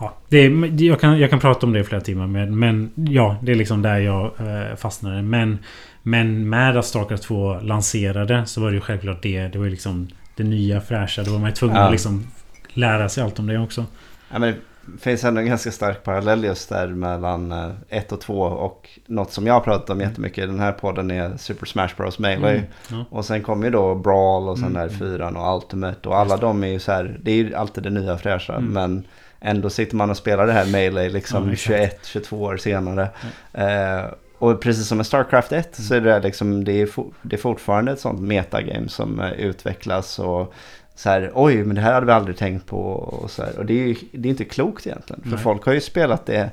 Speaker 3: Ja, det är, jag, kan, jag kan prata om det i flera timmar. Men, men ja, det är liksom där jag eh, fastnade. Men, men med att Starcraft 2 lanserade så var det ju självklart det. Det var ju liksom det nya fräscha. Då var man ju tvungen
Speaker 2: Ja.
Speaker 3: att liksom lära sig allt om det också.
Speaker 2: Ja, men det finns ändå en ganska stark parallell just där mellan 1 och 2 och något som jag har pratat om jättemycket i den här podden är Super Smash Bros Melee.
Speaker 3: Mm, ja.
Speaker 2: Och sen kommer ju då Brawl och sen
Speaker 3: Mm,
Speaker 2: där
Speaker 3: mm.
Speaker 2: fyran och Ultimate och alla de är ju så här, det är ju alltid det nya fräscha
Speaker 3: Mm.
Speaker 2: men ändå sitter man och spelar det här Melee liksom
Speaker 3: exakt.
Speaker 2: 21-22 år senare. Eh, och precis som med Starcraft 1 så är det liksom, det är, det är fortfarande ett sånt metagame som eh, utvecklas och så här, oj men det här hade vi aldrig tänkt på och så här. Och det är ju det är inte klokt egentligen. För
Speaker 3: Nej.
Speaker 2: folk har ju spelat det,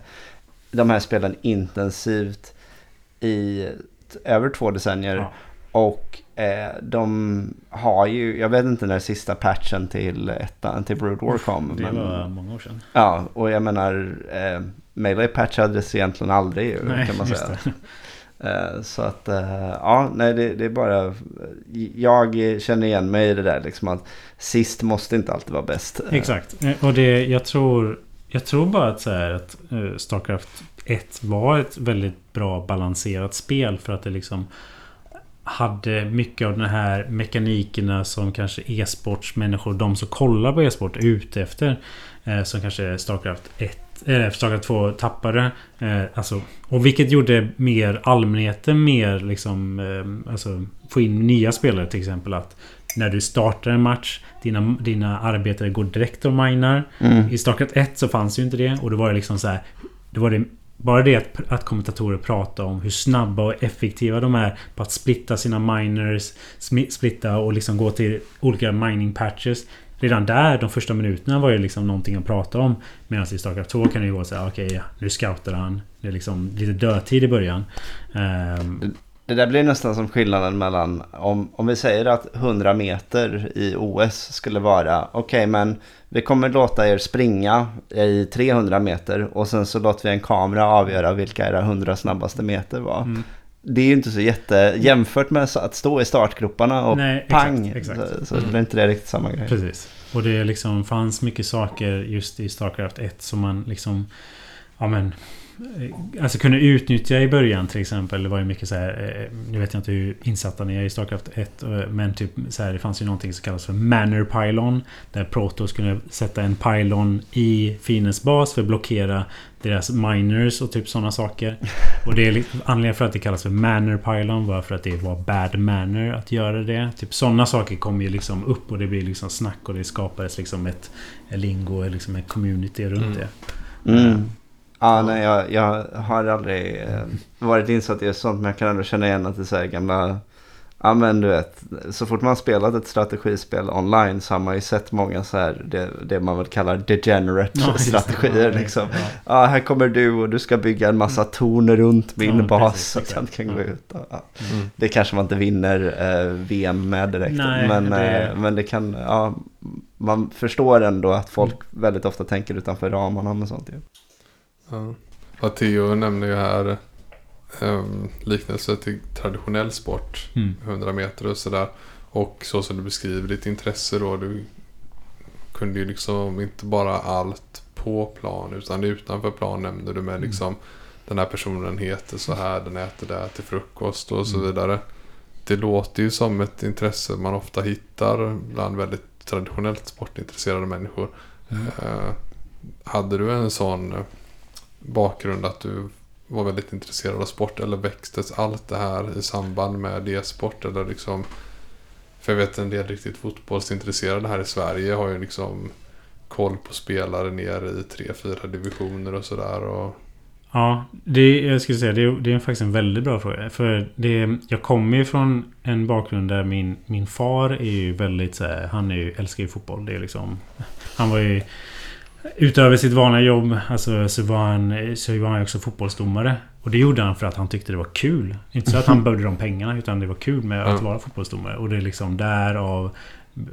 Speaker 2: de här spelen intensivt i över två decennier.
Speaker 3: Ja.
Speaker 2: Och de har ju, jag vet inte när sista patchen till ettan, till Brood War kom.
Speaker 3: Det
Speaker 2: men,
Speaker 3: var många år sedan.
Speaker 2: Ja, och jag menar, eh, Melee patchades egentligen aldrig ju,
Speaker 3: Nej,
Speaker 2: kan man säga. Eh, så att, eh, ja, nej det, det är bara, jag känner igen mig i det där liksom att sist måste inte alltid vara bäst. Eh,
Speaker 3: Exakt. Eh, Och det, jag tror... Jag tror bara att, så här, att eh, Starcraft 1 var ett väldigt bra balanserat spel för att det liksom hade mycket av de här mekanikerna som kanske e-sportsmänniskor, de som kollar på e-sport är ute efter. Eh, som kanske Starcraft 1 eller Starcraft 2 tappade. Eh, alltså, och vilket gjorde mer allmänheten mer liksom... Eh, alltså få in nya spelare till exempel att när du startar en match dina, dina arbetare går direkt och minar.
Speaker 2: Mm.
Speaker 3: I Starcraft 1 så fanns ju inte det och då var det liksom så här. Då var det bara det att, att kommentatorer pratar om hur snabba och effektiva de är på att splitta sina miners, splitta och liksom gå till olika mining patches. Redan där, de första minuterna var ju liksom någonting att prata om. Medan i Starcraft 2 kan det ju vara så här, okej, okay, nu scoutar han. Det är liksom lite dödtid i början. Um,
Speaker 2: Det där blir nästan som skillnaden mellan om, om vi säger att 100 meter i OS skulle vara okej okay, men vi kommer låta er springa i 300 meter och sen så låter vi en kamera avgöra vilka era 100 snabbaste meter var. Mm. Det är ju inte så jätte jämfört med att stå i startgroparna och Nej, pang. Exakt, exakt. Så, så det är inte det riktigt samma grej.
Speaker 3: Precis. Och det liksom fanns mycket saker just i Starcraft 1 som man liksom Ja men alltså kunde utnyttja i början till exempel. Det var ju mycket så här. Eh, nu vet jag inte hur insatta ni är i Starcraft 1. Eh, men typ så här, det fanns ju någonting som kallas för Manor Pylon. Där Protoss kunde sätta en pylon i fiendens bas för att blockera deras miners och typ sådana saker. [laughs] Och det är anledningen för att det kallas för Manor Pylon var för att det var bad manner att göra det. Typ sådana saker kom ju liksom upp och det blir liksom snack och det skapades liksom ett lingo, liksom ett community runt
Speaker 2: mm.
Speaker 3: det.
Speaker 2: Mm. Ja, nej, jag, jag har aldrig eh, varit insatt i sånt, men jag kan ändå känna igen att det är så här gamla... Ja, men du vet, så fort man spelat ett strategispel online så har man ju sett många så här, det, det man väl kallar degenerate ja, strategier. liksom. Ja. ja. här kommer du och du ska bygga en massa mm. torn runt min ja, bas precis, så att jag kan gå ut. Ja. Mm. Det kanske man inte vinner eh, VM med direkt. Nej, men, det... Eh, men det kan, ja, man förstår ändå att folk mm. väldigt ofta tänker utanför ramarna med sånt. Ja.
Speaker 1: Ja. Theo nämner ju här um, liknelse till traditionell sport. Mm. 100 meter och sådär. Och så som du beskriver ditt intresse då. Du kunde ju liksom inte bara allt på plan utan utanför plan nämnde du med mm. liksom den här personen heter så här, den äter det här till frukost och så mm. vidare. Det låter ju som ett intresse man ofta hittar bland väldigt traditionellt sportintresserade människor. Mm. Uh, hade du en sån bakgrund att du var väldigt intresserad av sport eller växtes allt det här i samband med det sport eller liksom för jag vet en del riktigt fotbollsintresserade här i Sverige har ju liksom koll på spelare ner i tre, fyra divisioner och sådär. Och...
Speaker 3: Ja, det, jag skulle säga det är, det är faktiskt en väldigt bra fråga. För det, jag kommer ju från en bakgrund där min, min far är ju väldigt så här, Han är ju, älskar ju fotboll. Det är liksom... Han var ju Utöver sitt vanliga jobb alltså, så, var han, så var han också fotbollsdomare. Och det gjorde han för att han tyckte det var kul. Inte så att han [laughs] behövde de pengarna utan det var kul med att vara fotbollsdomare. Och det är liksom därav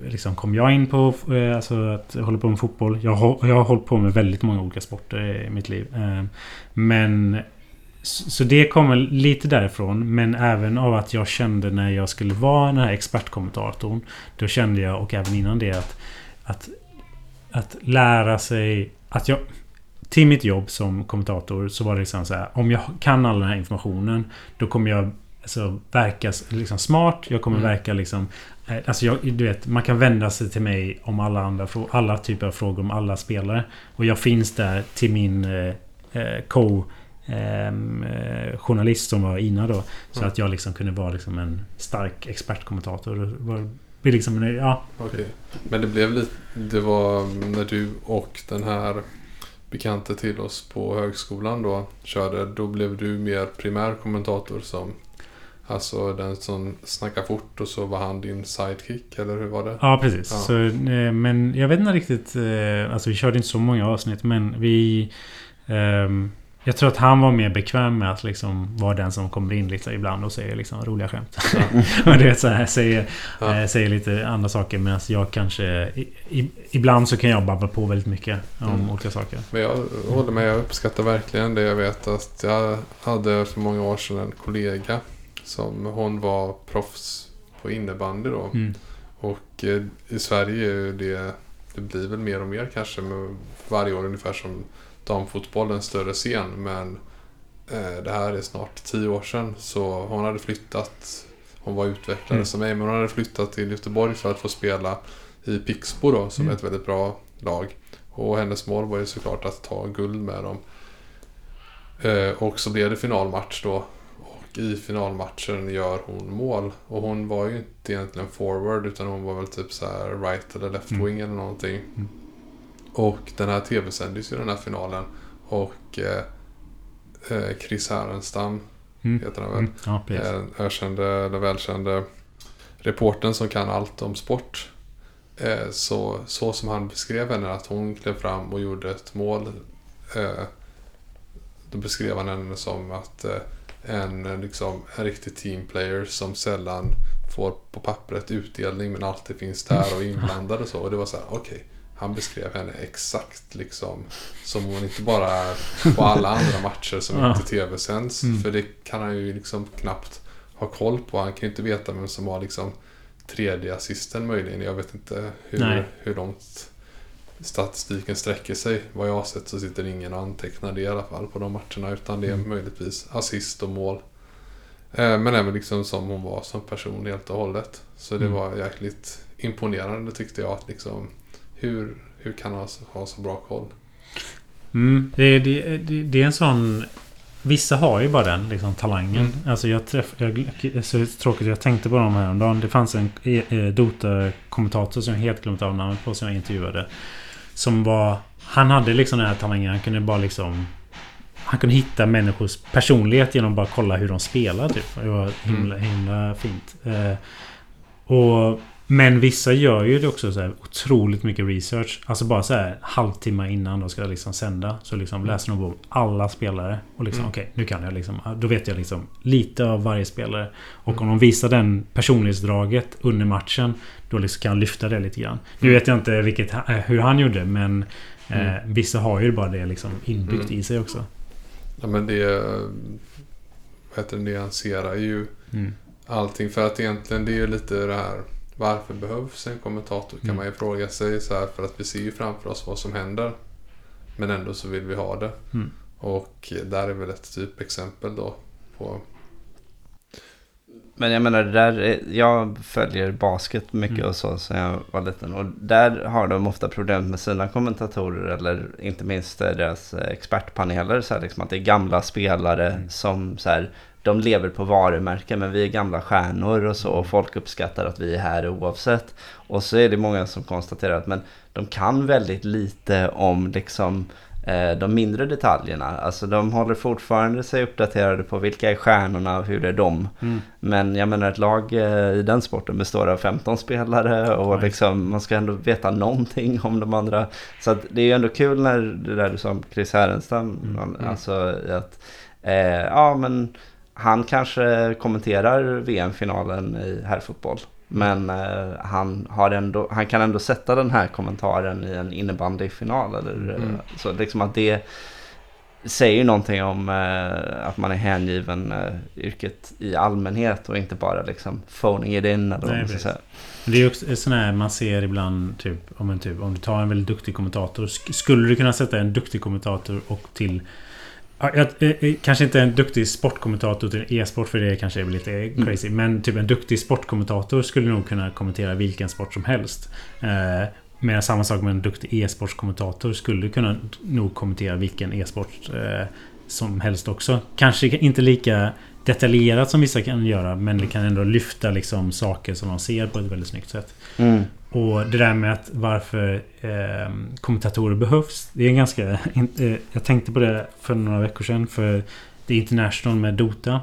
Speaker 3: liksom kom jag in på eh, alltså, att hålla på med fotboll. Jag har, jag har hållit på med väldigt många olika sporter i mitt liv. Eh, men så det kommer lite därifrån. Men även av att jag kände när jag skulle vara den här expertkommentatorn. Då kände jag, och även innan det, att, att att lära sig att jag... Till mitt jobb som kommentator så var det liksom så här. Om jag kan all den här informationen då kommer jag alltså, verka liksom smart. Jag kommer mm. verka liksom... Eh, alltså jag, du vet, man kan vända sig till mig om alla andra alla typer av frågor om alla spelare. Och jag finns där till min eh, eh co ehm, eh, journalist som var Ina då. Så mm. att jag liksom kunde vara liksom en stark expertkommentator. Det liksom, ja.
Speaker 1: Okay. Men det blev lite... Det var när du och den här bekante till oss på högskolan då körde. Då blev du mer primärkommentator som Alltså den som snackar fort och så var han din sidekick eller hur var det?
Speaker 3: Ja precis. Ja. Så, eh, men jag vet inte riktigt. Eh, alltså vi körde inte så många avsnitt men vi... Um, jag tror att han var mer bekväm med att liksom vara den som kommer in lite ibland och säger liksom roliga skämt. [laughs] Ja. och du vet så här, säger, ja. äh, säger lite andra saker medan jag kanske... I, i, ibland så kan jag babbla på väldigt mycket om mm. olika saker.
Speaker 1: Men jag håller med. Jag uppskattar verkligen det. Jag vet att jag hade för många år sedan en kollega som hon var proffs på innebandy då. Mm. Och eh, i Sverige är det... Det blir väl mer och mer kanske med varje år ungefär som damfotboll en större scen. Men eh, det här är snart tio år sedan. Så hon hade flyttat. Hon var utvecklare mm. som mig. Men hon hade flyttat till Göteborg för att få spela i Pixbo då. Som mm. är ett väldigt bra lag. Och hennes mål var ju såklart att ta guld med dem. Eh, och så blev det finalmatch då. Och i finalmatchen gör hon mål. Och hon var ju inte egentligen forward utan hon var väl typ så right eller left mm. wing mm. eller någonting. Och den här tv-sändes ju den här finalen. Och eh, eh Chris Härenstam mm. heter han väl. Mm. Ja, eh, ökände, eller välkände reporten som kan allt om sport. Eh, så, så som han beskrev henne, att hon klev fram och gjorde ett mål. Eh, då beskrev han henne som att eh, en, liksom, en riktig teamplayer som sällan får på pappret utdelning men alltid finns där och [laughs] inblandad och så. Och det var så här, okej. Okay, han beskrev henne exakt liksom som hon inte bara är på alla andra matcher som inte tv-sänds.
Speaker 3: Mm.
Speaker 1: För det kan han ju liksom knappt ha koll på. Han kan ju inte veta vem som har liksom tredje assisten möjligen. Jag vet inte hur,
Speaker 3: Nej.
Speaker 1: hur långt statistiken sträcker sig. Vad jag har sett så sitter ingen och antecknar det i alla fall på de matcherna. Utan det är
Speaker 3: Mm.
Speaker 1: möjligtvis assist och mål. Eh, Men även liksom som hon var som person helt och hållet. Så det
Speaker 3: Mm.
Speaker 1: var jäkligt imponerande tyckte jag. Att liksom, hur, hur kan han ha så- ha så bra koll?
Speaker 3: Mm, det, det, det, det är en sån... Vissa har ju bara den liksom, talangen.
Speaker 1: Mm.
Speaker 3: Alltså jag träffade... Jag, så tråkigt, jag tänkte på dem häromdagen. Det fanns en eh, Dota-kommentator som jag helt glömt av namnet på som jag intervjuade. Som var... Han hade liksom den här talangen. Han kunde bara liksom... Han kunde hitta människors personlighet genom att bara kolla hur de spelar typ. Det var himla, himla fint. Eh, och, men vissa gör ju det också så här otroligt mycket research. Alltså bara så här halvtimme innan de ska liksom sända. Så liksom läser de om alla spelare. Och liksom
Speaker 1: Mm.
Speaker 3: okej, nu kan jag liksom. Då vet jag liksom lite av varje spelare. Och om de visar den personlighetsdraget under matchen. Då liksom kan jag lyfta det lite grann. Nu vet jag inte vilket, eh, hur han gjorde men eh, vissa har ju bara det liksom inbyggt
Speaker 1: Mm.
Speaker 3: i sig också.
Speaker 1: Ja, men det, vad heter det nyanserar ju
Speaker 3: Mm.
Speaker 1: allting. För att egentligen det är ju lite det här varför behövs en kommentator kan
Speaker 3: Mm.
Speaker 1: man ju fråga sig. Så här, för att vi ser ju framför oss vad som händer. Men ändå så vill vi ha det.
Speaker 3: Mm.
Speaker 1: Och där är väl ett typexempel då. På,
Speaker 2: Men jag menar, där är, jag följer basket mycket
Speaker 3: Mm.
Speaker 2: och så sen jag var liten. Och där har de ofta problem med sina kommentatorer eller inte minst deras eh, expertpaneler. Så här, liksom att det är gamla spelare
Speaker 3: Mm.
Speaker 2: som så här, de lever på varumärken men vi är gamla stjärnor och så. Och folk uppskattar att vi är här oavsett. Och så är det många som konstaterar att men de kan väldigt lite om liksom eh, de mindre detaljerna. Alltså de håller fortfarande sig uppdaterade på vilka är stjärnorna och hur är de.
Speaker 3: Mm.
Speaker 2: Men jag menar ett lag eh, i den sporten består av 15 spelare och liksom, man ska ändå veta någonting om de andra. Så det är ju ändå kul när det där du sa om Chris Härenstam,
Speaker 3: Mm,
Speaker 1: mm.
Speaker 2: alltså att eh, ja men han kanske kommenterar VM-finalen i herrfotboll. Men eh, han, har ändå, han kan ändå sätta den här kommentaren i en innebandyfinal. Eller, eh,
Speaker 1: Mm.
Speaker 2: Så liksom att det säger ju någonting om eh, att man är hängiven eh, yrket i allmänhet och inte bara liksom phoning it in. Eller vad
Speaker 3: Nej,
Speaker 2: man säga.
Speaker 3: Men Det är också sån här man ser ibland typ om, en typ om du tar en väldigt duktig kommentator. sk- Skulle du kunna sätta en duktig kommentator och till... Ja, jag, eh, eh, kanske inte en duktig sportkommentator till e-sport för det kanske är lite
Speaker 2: Mm.
Speaker 3: crazy. Men typ en duktig sportkommentator skulle nog kunna kommentera vilken sport som helst. Eh, men samma sak med en duktig e-sportskommentator skulle kunna nog kommentera vilken e-sport eh, som helst också. Kanske inte lika detaljerat som vissa kan göra men det kan ändå lyfta liksom saker som de ser på ett väldigt snyggt sätt.
Speaker 2: Mm.
Speaker 3: Och det där med att varför eh, kommentatorer behövs. Det är en ganska... In, eh, jag tänkte på det för några veckor sedan för det är International med Dota.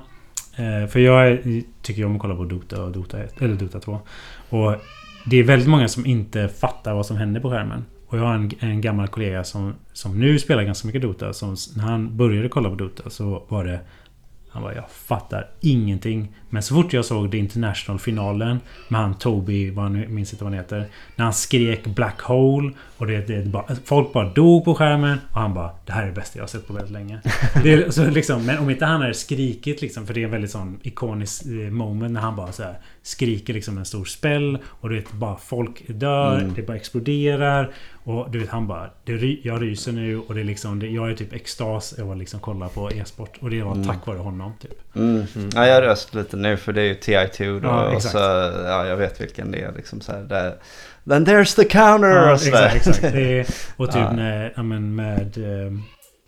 Speaker 3: Eh, för jag är, tycker om att kolla på Dota och Dota 1, eller Dota 2. Och det är väldigt många som inte fattar vad som händer på skärmen. Och jag har en, en gammal kollega som, som nu spelar ganska mycket Dota. Som när han började kolla på Dota så var det... Han bara, jag fattar ingenting. Men så fort jag såg det International-finalen med han Toby, vad han minns inte vad han heter. När han skrek Black Hole och det, det bara, folk bara dog på skärmen. Och han bara, det här är det bästa jag har sett på väldigt länge. [laughs] Det så liksom, men om inte han hade skrikit liksom, för det är en väldigt sån ikonisk eh, moment när han bara så här skriker liksom en stor spell och du vet bara folk dör,
Speaker 2: Mm.
Speaker 3: det bara exploderar. Och du vet han bara, det, jag ryser nu och det är liksom, det, jag är typ extas över att liksom kolla på e-sport. Och det var
Speaker 2: Mm.
Speaker 3: tack vare honom typ.
Speaker 2: Mm. Ja, jag röst lite nu för det är ju TI2 då.
Speaker 3: Ja,
Speaker 2: och
Speaker 3: exakt.
Speaker 2: så, ja, jag vet vilken det är liksom så här. Där, Then there's the counter!
Speaker 3: Ja,
Speaker 2: och så där.
Speaker 3: exakt, exakt. Det är, [laughs] och typ
Speaker 2: Ja.
Speaker 3: när, ja, men med eh,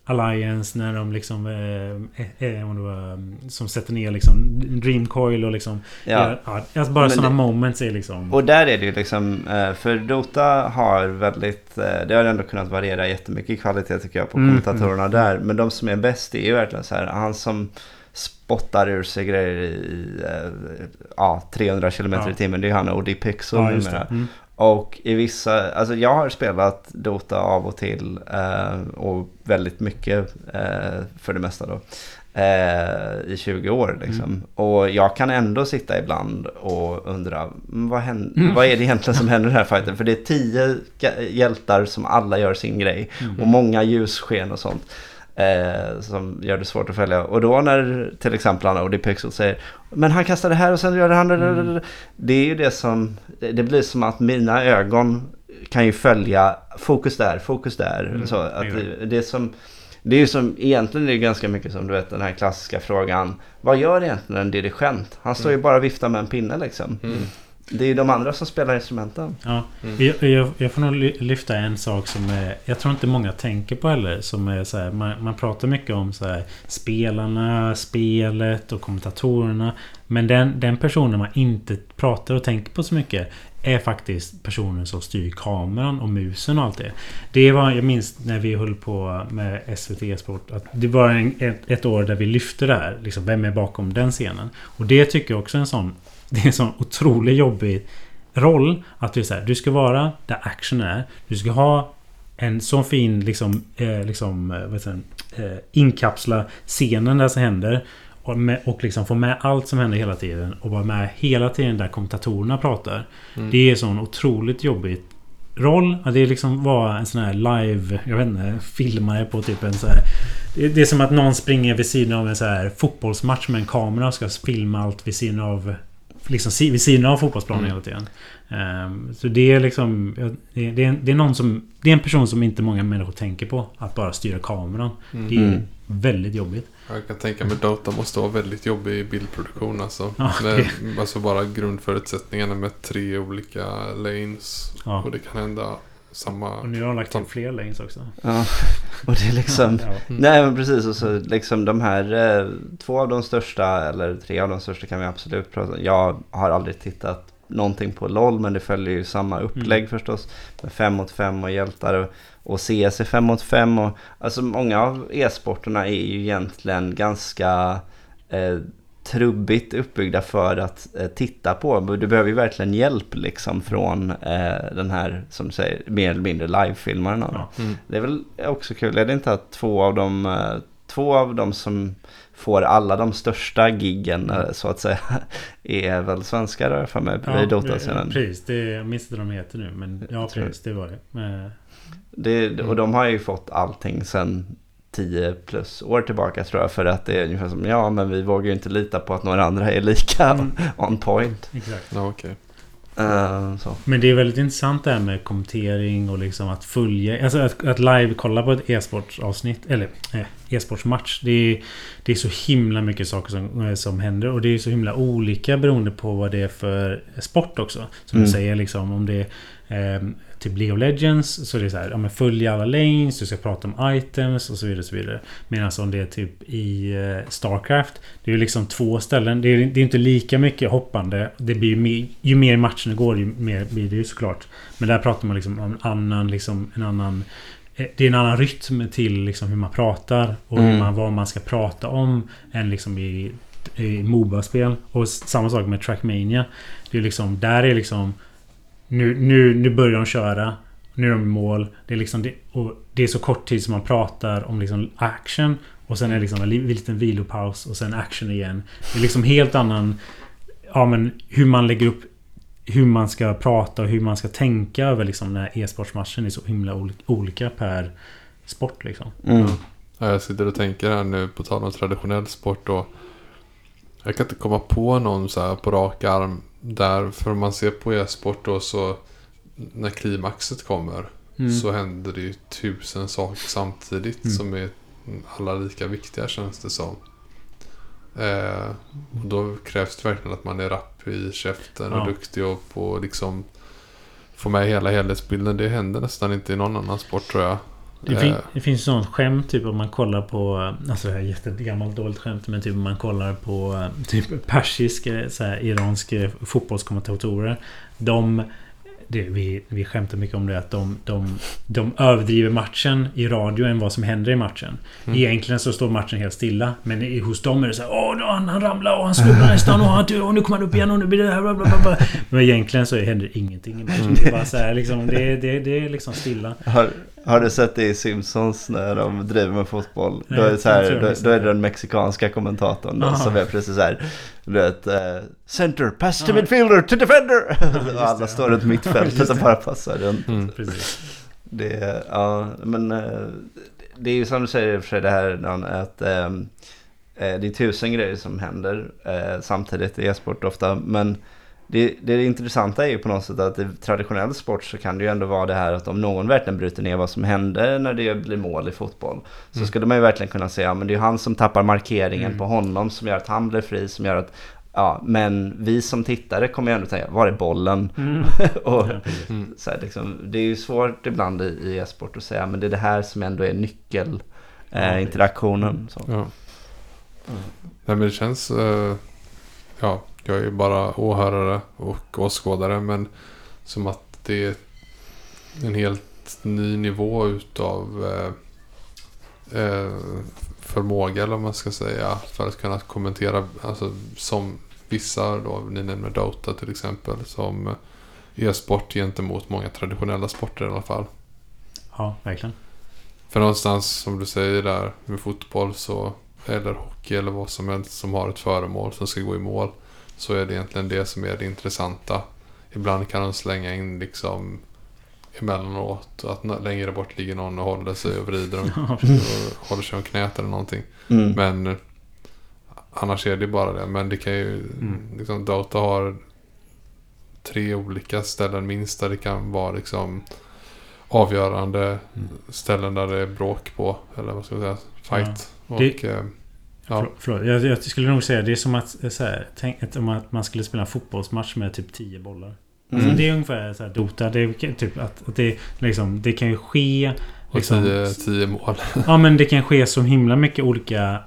Speaker 3: Alliance när de liksom... Eh, eh, om det var, mm, som sätter ner liksom Dreamcoil och liksom...
Speaker 2: Ja.
Speaker 3: Ja, alltså bara sådana moments är liksom...
Speaker 2: Och där är det ju liksom, eh, för Dota har väldigt, eh, det har ändå kunnat variera jättemycket i kvalitet tycker jag på
Speaker 3: Mm,
Speaker 2: kommentatorerna där. Men de som är bäst är ju verkligen så här, han som spottar ur sig grejer i eh, ja, 300 km
Speaker 3: Ja.
Speaker 2: i timmen, det är ju han OD Pixel
Speaker 3: ja,
Speaker 2: numera.
Speaker 3: Mm.
Speaker 2: Och i vissa, alltså jag har spelat Dota av och till eh, och väldigt mycket eh, för det mesta då. eh, i 20 år. Liksom.
Speaker 3: Mm.
Speaker 2: Och jag kan ändå sitta ibland och undra "Mm, vad, händer,
Speaker 3: Mm.
Speaker 2: vad är det egentligen som händer i den här fighten? För det är tio hjältar som alla gör sin grej
Speaker 3: Mm.
Speaker 2: och många ljussken och sånt. Eh, som gör det svårt att följa. Och då när till exempel han OD Pixel säger Men han kastar det här och sen gör det han
Speaker 3: Mm.
Speaker 2: Det är ju det som Det blir som att mina ögon kan ju följa fokus där, fokus där.
Speaker 3: Mm,
Speaker 2: Så att det, det är som det är ju som, egentligen är det ganska mycket som du vet den här klassiska frågan. Vad gör egentligen en dirigent? Han står ju bara och viftar med en pinne liksom.
Speaker 1: Mm.
Speaker 2: Det är ju de andra som spelar instrumenten.
Speaker 3: Ja,
Speaker 1: Mm.
Speaker 3: jag, jag, jag får nog ly- lyfta en sak som är, jag tror inte många tänker på heller. Som är så här, man, man pratar mycket om så här, spelarna, spelet och kommentatorerna. Men den, den personen man inte pratar och tänker på så mycket är faktiskt personen som styr kameran och musen och allt det. Det var, jag minns när vi höll på med SVT E-sport. Att det var en, ett, ett år där vi lyfte det här. Liksom, vem är bakom den scenen? Och det tycker jag också är en sån... Det är en sån otroligt jobbig roll. Att det är så här, du ska vara där action är. Du ska ha en sån fin liksom, eh, liksom eh, vad heter det, eh, inkapsla scenen där som händer. Och, med, och liksom få med allt som händer hela tiden. Och vara med hela tiden där kommentatorerna pratar.
Speaker 1: Mm.
Speaker 3: Det är sån otroligt jobbigt roll. Att det liksom vara en sån här live, jag vet inte, filmare på typ en så här. Det, det är som att någon springer vid sidan av en så här fotbollsmatch med en kamera och ska filma allt vid sidan av Liksom vid sidan av fotbollsplanen
Speaker 1: Mm.
Speaker 3: hela tiden. Ehm, så det är liksom... Det är, det, är, det är någon som... Det är en person som inte många människor tänker på. Att bara styra kameran.
Speaker 1: Mm.
Speaker 3: Det är
Speaker 2: Mm.
Speaker 3: väldigt jobbigt.
Speaker 1: Jag kan tänka mig Dota måste vara väldigt jobbig i bildproduktion alltså.
Speaker 3: Ja,
Speaker 1: med, alltså bara grundförutsättningarna med tre olika lanes.
Speaker 3: Ja.
Speaker 1: Och det kan hända samma...
Speaker 3: Och nu har de lagt till fler lanes också.
Speaker 2: Ja, och det är liksom...
Speaker 3: Ja.
Speaker 1: Mm.
Speaker 2: Nej men precis och så liksom de här eh, två av de största eller tre av de största kan vi absolut prata om. Jag har aldrig tittat någonting på LOL men det följer ju samma upplägg
Speaker 3: Mm.
Speaker 2: förstås. Med 5 mot 5 och hjältar och, och CS är 5 mot 5 och alltså många av e-sporterna är ju egentligen ganska eh, trubbigt uppbyggda för att eh, titta på. Du behöver ju verkligen hjälp liksom från eh, den här som du säger mer eller mindre live-filmaren.
Speaker 3: Ja.
Speaker 1: Mm.
Speaker 2: Det är väl också kul, är det inte att två av dem, eh, två av dem som får alla de största giggen eh, så att säga [laughs] är väl svenskar har jag för mig i Dota-scenen.
Speaker 3: precis. Det, jag minns inte vad de heter nu. Men ja, precis. Det var det. Men,
Speaker 2: Det, och de har ju fått allting sen 10 plus år tillbaka tror jag för att det är ungefär som ja men vi vågar ju inte lita på att några andra är lika
Speaker 3: Mm. [laughs]
Speaker 2: on point.
Speaker 3: exakt.
Speaker 1: Ja, okej.
Speaker 2: Eh, så.
Speaker 3: Men det är väldigt intressant det här med kommentering och liksom att följa... Alltså att, att live kolla på ett e-sportsavsnitt. Eller eh, e-sportsmatch. Det är, det är så himla mycket saker som, eh, som händer. Och det är så himla olika beroende på vad det är för sport också. Som
Speaker 2: Mm.
Speaker 3: du säger liksom om det är eh, typ League of Legends. Så är det så här. Ja, men följ alla lanes. Du ska prata om items och så vidare. Och så vidare. Medan om det är typ i eh, Starcraft. Det är ju liksom två ställen. Det är, det är inte lika mycket hoppande. Det blir ju, mer, ju mer matchen går ju mer blir det ju såklart. Men där pratar man liksom om en annan, liksom, en annan eh, det är en annan rytm till liksom hur man pratar och hur
Speaker 2: Mm.
Speaker 3: man, vad man ska prata om än liksom i, i Moba-spel. Och samma sak med Trackmania. Det är liksom, där är liksom nu, nu, nu börjar de köra. Nu är de i mål. Det är liksom det, och det är så kort tid som man pratar om liksom action. Och sen är det liksom en li- liten vilopaus och sen action igen. Det är liksom helt annan... Ja men hur man lägger upp hur man ska prata och hur man ska tänka över liksom den här e-sportsmatchen är så himla oli- olika per sport liksom.
Speaker 2: Mm.
Speaker 1: Ja, jag sitter och tänker här nu på tal om traditionell sport då. Jag kan inte komma på någon så här på rak arm där. För om man ser på e-sport då så när klimaxet kommer
Speaker 3: Mm.
Speaker 1: så händer det ju tusen saker samtidigt
Speaker 3: Mm.
Speaker 1: som är alla lika viktiga känns det som. Eh, och då krävs det verkligen att man är rapp i käften och
Speaker 3: Ja.
Speaker 1: duktig och på liksom få med hela helhetsbilden. Det händer nästan inte i någon annan sport tror jag.
Speaker 3: Det, fin-
Speaker 1: Eh,
Speaker 3: det finns sånt skämt typ om man kollar på Alltså det här är jättegammalt dåligt skämt Men typ om man kollar på eh, Typ persisk eh, så här, Iransk eh, fotbollskommentatorer De det, vi, vi skämtar mycket om det att de, de, de överdriver matchen i radio än vad som händer i matchen.
Speaker 1: Mm.
Speaker 3: Egentligen så står matchen helt stilla. Men i, hos dem är det så här Åh, han, han ramlade och han snubblar nästan och, han, och nu kommer han upp igen och nu blir det här bla, bla, bla, bla. Men egentligen så händer ingenting i matchen. Det är bara så här liksom Det, det, det är liksom stilla.
Speaker 2: Har, Har du sett det i Simpsons när de driver med fotboll? Då är, det så här, då, då är det den mexikanska kommentatorn då, som är precis så här. Du vet, eh, center, pass to midfielder, to defender! [laughs] och alla står runt mittfältet och bara passar runt.
Speaker 1: Mm.
Speaker 2: Det, ja, men eh, det är ju som du säger för sig det här att ehm, eh, det är tusen grejer som händer eh, samtidigt i e-sport ofta. Men det, det intressanta är ju på något sätt att i traditionell sport så kan det ju ändå vara det här att om någon verkligen bryter ner vad som hände när det blir mål i fotboll. Så
Speaker 1: Mm.
Speaker 2: skulle man ju verkligen kunna säga, ja men det är han som tappar markeringen
Speaker 3: Mm.
Speaker 2: på honom som gör att han blir fri, som gör att Ja, men vi som tittare kommer ju ändå tänka, var är bollen?
Speaker 3: Mm. [laughs]
Speaker 2: och,
Speaker 3: Ja.
Speaker 1: Mm.
Speaker 2: så här, liksom, det är ju svårt ibland i, i e-sport att säga men det är det här som ändå är nyckel
Speaker 3: Ja,
Speaker 2: eh. Så.
Speaker 1: Ja.
Speaker 2: Mm.
Speaker 1: Nej men det känns... eh, ja, jag är ju bara åhörare och åskådare men som att det är en helt ny nivå utav eh, eh, förmåga eller vad man ska säga för att kunna kommentera alltså som vissa då, ni nämner Dota till exempel som e-sport gentemot många traditionella sporter i alla fall.
Speaker 3: Ja, verkligen.
Speaker 1: För någonstans som du säger där med fotboll så eller hockey eller vad som helst som har ett föremål som ska gå i mål så är det egentligen det som är det intressanta. Ibland kan de slänga in liksom emellanåt att längre bort ligger någon och håller sig och vrider och, [laughs]
Speaker 3: Ja,
Speaker 1: och håller sig om knät eller någonting.
Speaker 2: Mm.
Speaker 1: Men annars är det bara det. Men det kan ju,
Speaker 3: Mm.
Speaker 1: liksom Dota har tre olika ställen minst där det kan vara liksom avgörande
Speaker 3: Mm.
Speaker 1: ställen där det är bråk på. Eller vad ska jag säga? Fight. Och,
Speaker 3: Det-
Speaker 1: eh, ja.
Speaker 3: För, förlåt, jag, jag skulle nog säga det är som att, eh, så här, tänk, att man skulle spela en fotbollsmatch med typ 10 bollar. Alltså,
Speaker 2: Mm.
Speaker 3: det är ungefär så här Dota. Det, är typ att, att det, liksom, det kan ju ske...
Speaker 1: Och
Speaker 3: Liksom,
Speaker 1: tio, tio mål. [laughs]
Speaker 3: Ja men det kan ske så himla mycket olika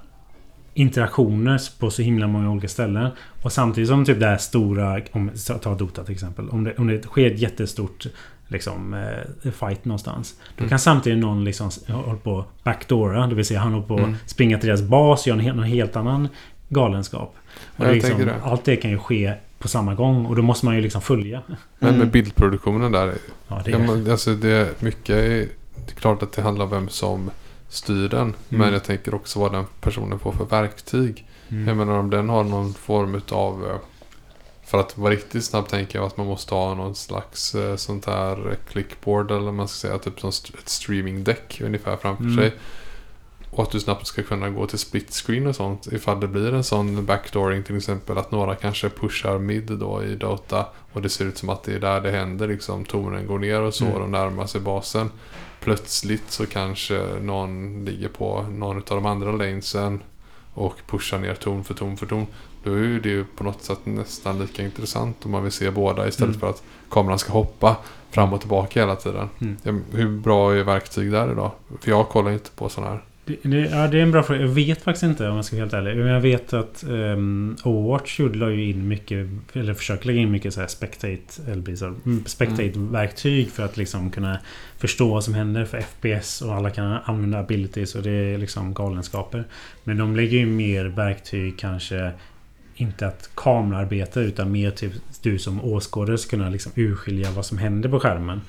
Speaker 3: interaktioner på så himla många olika ställen. Och samtidigt som typ det här stora, om ta Dota till exempel. Om det, om det sker ett jättestort liksom, eh, fight någonstans. Då
Speaker 1: Mm.
Speaker 3: kan samtidigt någon liksom hålla på backdoora. Det vill säga han håller på
Speaker 1: Mm.
Speaker 3: springa till deras bas och göra en helt, någon helt annan galenskap. Och det liksom,
Speaker 1: det.
Speaker 3: allt det kan ju ske på samma gång. Och då måste man ju liksom följa.
Speaker 1: Men
Speaker 2: Mm.
Speaker 1: med bildproduktionen där.
Speaker 3: Ja, det
Speaker 1: Ja,
Speaker 3: är,
Speaker 1: alltså det är mycket. är- Det är klart att det handlar om vem som styr den.
Speaker 3: Mm.
Speaker 1: Men jag tänker också vad den personen får för verktyg.
Speaker 3: mm.
Speaker 1: Jag menar om den har någon form av För att vara riktigt snabb tänker jag att man måste ha någon slags eh, sånt här clickboard eller man ska säga. Typ som st- ett streamingdäck ungefär framför
Speaker 3: Mm.
Speaker 1: sig. Och att du snabbt ska kunna gå till split screen och sånt. Ifall det blir en sån backdooring till exempel. Att några kanske pushar mid då i Dota. Och det ser ut som att det är där det händer. Liksom tonen går ner och så.
Speaker 3: Mm.
Speaker 1: Och de närmar sig basen. Plötsligt så kanske någon ligger på någon av de andra lanesen. Och pushar ner ton för ton för ton. Då är det ju på något sätt nästan lika intressant om man vill se båda istället
Speaker 3: Mm.
Speaker 1: för att kameran ska hoppa fram och tillbaka hela tiden.
Speaker 3: Mm.
Speaker 1: Hur bra är verktyg där idag? För jag kollar inte på sådana här.
Speaker 3: Det, det, ja, det är en bra fråga. Jag vet faktiskt inte om jag ska vara helt ärlig. Men jag vet att um, Overwatch la ju in mycket, eller försöker lägga in mycket så här spectate, så, mm, spectate-verktyg för att liksom kunna förstå vad som händer för FPS och alla kan använda abilities och det är liksom galenskaper. Men de lägger ju mer verktyg kanske inte att kamerarbeta utan mer typ du som åskådare ska kunna liksom urskilja vad som händer på skärmen.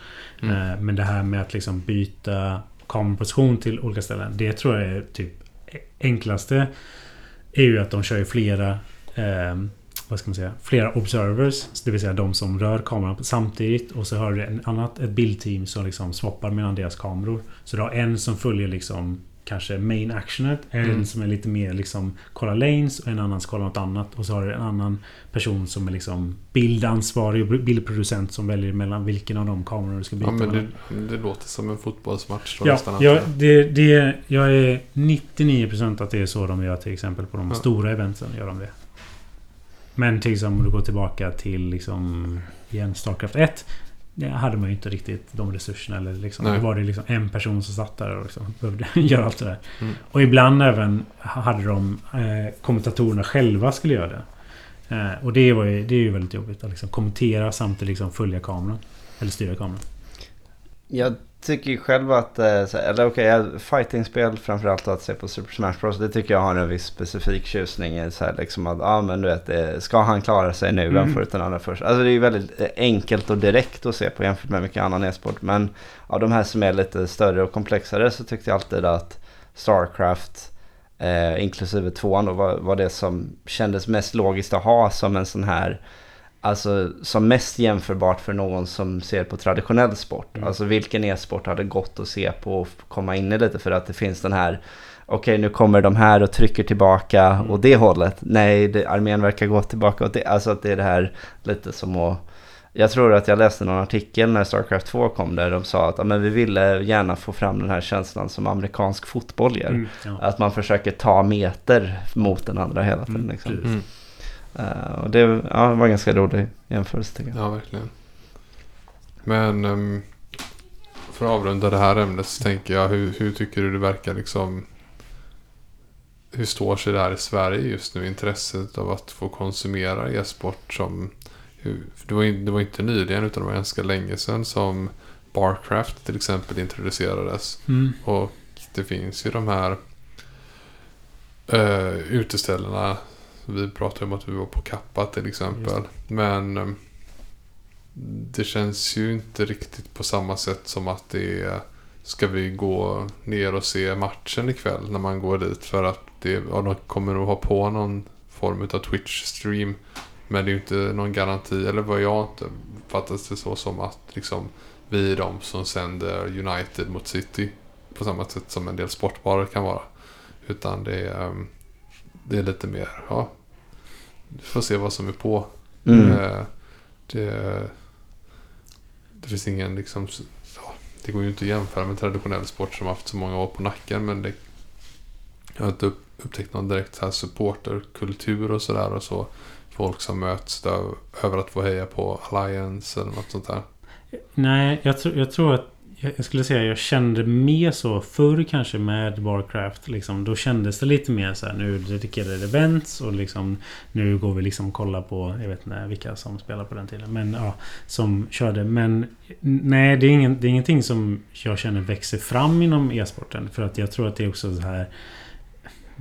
Speaker 1: Mm.
Speaker 3: Eh, Men det här med att liksom byta kameraposition till olika ställen. Det tror jag är typ enklaste. Är ju att de kör ju flera eh, vad ska man säga? Flera observers. Det vill säga de som rör kameran samtidigt. Och så har du en annat, ett bildteam som liksom swappar mellan deras kameror. Så du har en som följer liksom kanske main actionet. En
Speaker 1: Mm.
Speaker 3: som är lite mer liksom kollar lanes och en annan som kollar något annat. Och så har du en annan person som är liksom bildansvarig och bildproducent som väljer mellan vilken av de kamerorna du ska byta
Speaker 1: Ja, men det, det låter som en fotbollsmatch. Då
Speaker 3: Ja, ja
Speaker 1: att-
Speaker 3: det, det, jag är 99% att det är så de gör till exempel på de
Speaker 1: Ja.
Speaker 3: stora eventen. Gör de det. Men till exempel om du går tillbaka till liksom igen Starcraft 1. Det hade man ju inte riktigt de resurserna. Eller liksom, då var det liksom en person som satt där och liksom behövde [laughs] göra allt det där.
Speaker 1: Mm.
Speaker 3: Och ibland även hade de eh, kommentatorerna själva skulle göra det. Eh, och det, var ju, det är ju väldigt jobbigt att liksom kommentera samtidigt liksom följa kameran. Eller styra kameran.
Speaker 2: Jag tycker ju själv att, eh, eller okej, okay, fightingspel framförallt att se på Super Smash Bros. Det tycker jag har en viss specifik tjusning i så här liksom att, ja ah, men du vet, eh, ska han klara sig nu, vem
Speaker 3: Mm.
Speaker 2: får ut den andra först? Alltså det är ju väldigt eh, enkelt och direkt att se på jämfört med mycket annan e-sport. Men av de här som är lite större och komplexare så tyckte jag alltid att Starcraft, eh, inklusive tvåan då, var, var det som kändes mest logiskt att ha som en sån här Alltså som mest jämförbart för någon som ser på traditionell sport.
Speaker 3: Mm.
Speaker 2: Alltså vilken e-sport hade gått att se på och komma in i lite för att det finns den här Okej nu kommer de här och trycker tillbaka
Speaker 3: Mm.
Speaker 2: åt det hållet. Nej, det, armén verkar gå tillbaka åt det. Alltså att det är det här lite som att jag tror att jag läste någon artikel när Starcraft 2 kom där de sa att ja, men vi ville gärna få fram den här känslan som amerikansk fotboll ger.
Speaker 3: Mm, ja.
Speaker 2: Att man försöker ta meter mot den andra hela tiden.
Speaker 3: Mm,
Speaker 2: Liksom.
Speaker 1: Mm.
Speaker 2: Eh, och det ja, det var en ganska rolig jämförelse tycker jag.
Speaker 1: Ja, verkligen. Men ehm, för att avrunda det här ämnet så tänker jag, hur, hur tycker du det verkar liksom... Hur står sig det här i Sverige just nu? Intresset av att få konsumera e-sport som... Det, var, det var inte nyligen utan det var ganska länge sedan som Barcraft till exempel introducerades.
Speaker 3: Mm.
Speaker 1: Och det finns ju de här uh, uteställena. Vi pratade om att vi var på Kappa till exempel. Men eh, det känns ju inte riktigt på samma sätt som att det är Ska vi gå ner och se matchen ikväll när man går dit? För att det, ja, de kommer nog ha på någon form av Twitch-stream. Men det är ju inte någon garanti, eller vad jag inte fattas det så som att liksom vi är de som sänder United mot City. På samma sätt som en del sportbarer kan vara. Utan det är, ehm, det är lite mer, ja. Du får se vad som är på.
Speaker 2: Mm.
Speaker 1: Eh, Det, det finns ingen liksom... Det går ju inte att jämföra med traditionell sport som haft så många år på nacken. Men det, jag har inte upp, upptäckt någon direkt så här supporterkultur och sådär. Och så. Folk som möts där, över att få heja på Alliance eller något sånt där.
Speaker 3: Nej, jag, tror- jag tror att jag skulle säga att jag kände mer så förr kanske med Warcraft. Liksom, då kändes det lite mer så här nu dedikerade events och liksom nu går vi liksom och kollar på jag vet inte vilka som spelar på den tiden. Men ja, som körde. Men nej, det är, ingen, det är ingenting som jag känner växer fram inom e-sporten. För att jag tror att det är också så här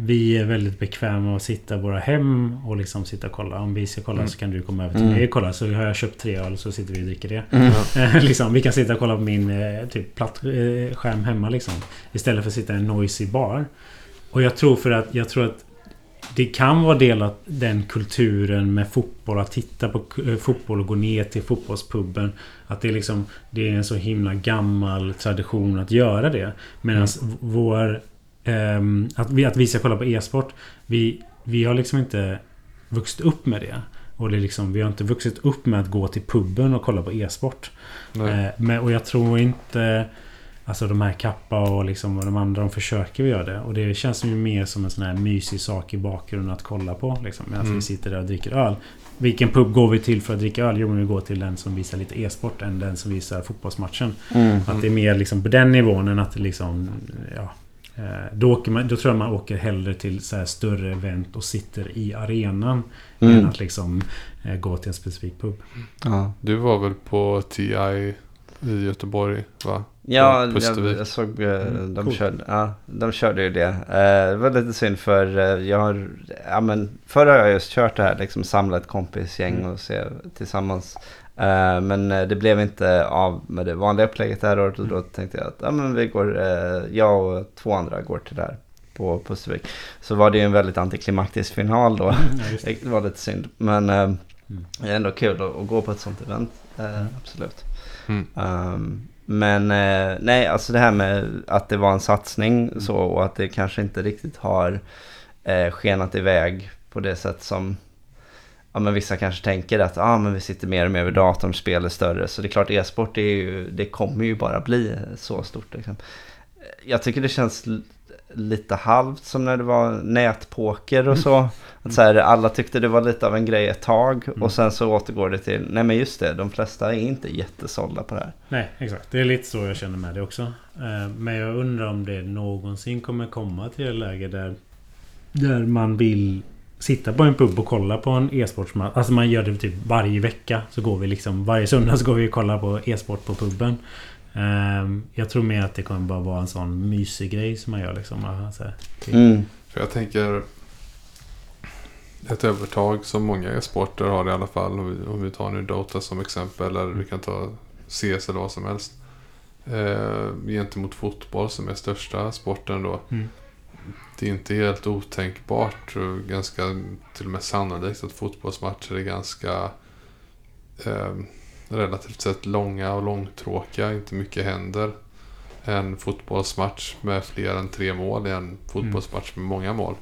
Speaker 3: vi är väldigt bekväma med att sitta i våra hem och liksom sitta och kolla. Om vi ska kolla
Speaker 1: Mm.
Speaker 3: så kan du komma över till
Speaker 2: Mm.
Speaker 3: mig och kolla. Så har jag köpt tre öl så sitter vi och dricker det.
Speaker 2: Mm. [laughs]
Speaker 3: Liksom, vi kan sitta och kolla på min eh, typ platt eh, hemma liksom. Istället för att sitta i en noisy bar. Och jag tror för att jag tror att det kan vara del av den kulturen med fotboll. Att titta på eh, fotboll och gå ner till fotbollspubben. Att det är liksom Det är en så himla gammal tradition att göra det. Medan
Speaker 1: Mm.
Speaker 3: vår ehm, att, vi, att vi ska kolla på e-sport. Vi, vi har liksom inte vuxit upp med det. Och det är liksom, vi har inte vuxit upp med att gå till puben och kolla på e-sport. Eh, men, och jag tror inte... Alltså de här Kappa och, liksom, och de andra, de försöker göra det. Och det känns ju mer som en sån här mysig sak i bakgrunden att kolla på. Liksom, medan
Speaker 1: Mm.
Speaker 3: vi sitter där och dricker öl. Vilken pub går vi till för att dricka öl? Jo, men vi går till den som visar lite e-sport än den som visar fotbollsmatchen.
Speaker 2: Mm.
Speaker 3: Att det är mer liksom på den nivån än att liksom... Ja, då, åker man, då tror jag man åker hellre till så här större event och sitter i arenan. Än
Speaker 2: Mm.
Speaker 3: att liksom eh, gå till en specifik pub.
Speaker 2: Ja,
Speaker 1: Du var väl på TI i Göteborg va?
Speaker 2: ja jag, jag såg eh,
Speaker 3: Mm,
Speaker 2: de,
Speaker 3: coolt.
Speaker 2: körde, ja, de körde ju det. Eh, det var lite synd för eh, jag har, ja men förr har jag just kört det här liksom samla ett kompisgäng
Speaker 3: Mm.
Speaker 2: och se tillsammans. Eh, men eh, det blev inte av med det vanliga upplägget det här året och då tänkte jag att ja, men vi går, eh, jag och två andra går till det här på Pustervik. Så var det ju en väldigt antiklimaktisk final då.
Speaker 3: Ja, just det.
Speaker 2: Det var lite synd. Men
Speaker 3: Mm.
Speaker 2: det är ändå kul att, att gå på ett sånt event. Eh, absolut.
Speaker 1: Mm.
Speaker 2: Um, men nej, alltså det här med att det var en satsning
Speaker 3: Mm.
Speaker 2: så och att det kanske inte riktigt har skenat iväg på det sätt som ja, men vissa kanske tänker att ah, men vi sitter mer och mer vid datorn, spel är större. Så det är klart e-sport är ju, det kommer ju bara bli så stort. Liksom. Jag tycker det känns lite halvt som när det var nätpoker och så. Att så här, alla tyckte det var lite av en grej ett tag
Speaker 3: Mm.
Speaker 2: och sen så återgår det till, nej men just det, de flesta är inte jättesålda på det här.
Speaker 3: Nej, exakt. Det är lite så jag känner med det också. Eh, Men jag undrar om det någonsin kommer komma till ett läge där Där man vill Sitta på en pub och kolla på en e-sportsmatch. Alltså man gör det typ varje vecka. Så går vi liksom Varje söndag så går vi och kollar på e-sport på puben. Ehm, jag tror mer att det kommer bara vara en sån mysig grej som man gör liksom. Alltså,
Speaker 2: Mm.
Speaker 1: För jag tänker ett övertag som många sporter har i alla fall. Om vi, om vi tar nu Dota som exempel eller vi kan ta CS eller vad som helst. Eh, gentemot fotboll som är största sporten då.
Speaker 3: Mm.
Speaker 1: Det är inte helt otänkbart och ganska till och med sannolikt att fotbollsmatcher är ganska eh, relativt sett långa och långtråkiga. Inte mycket händer. En fotbollsmatch med fler än tre mål är en fotbollsmatch med många mål.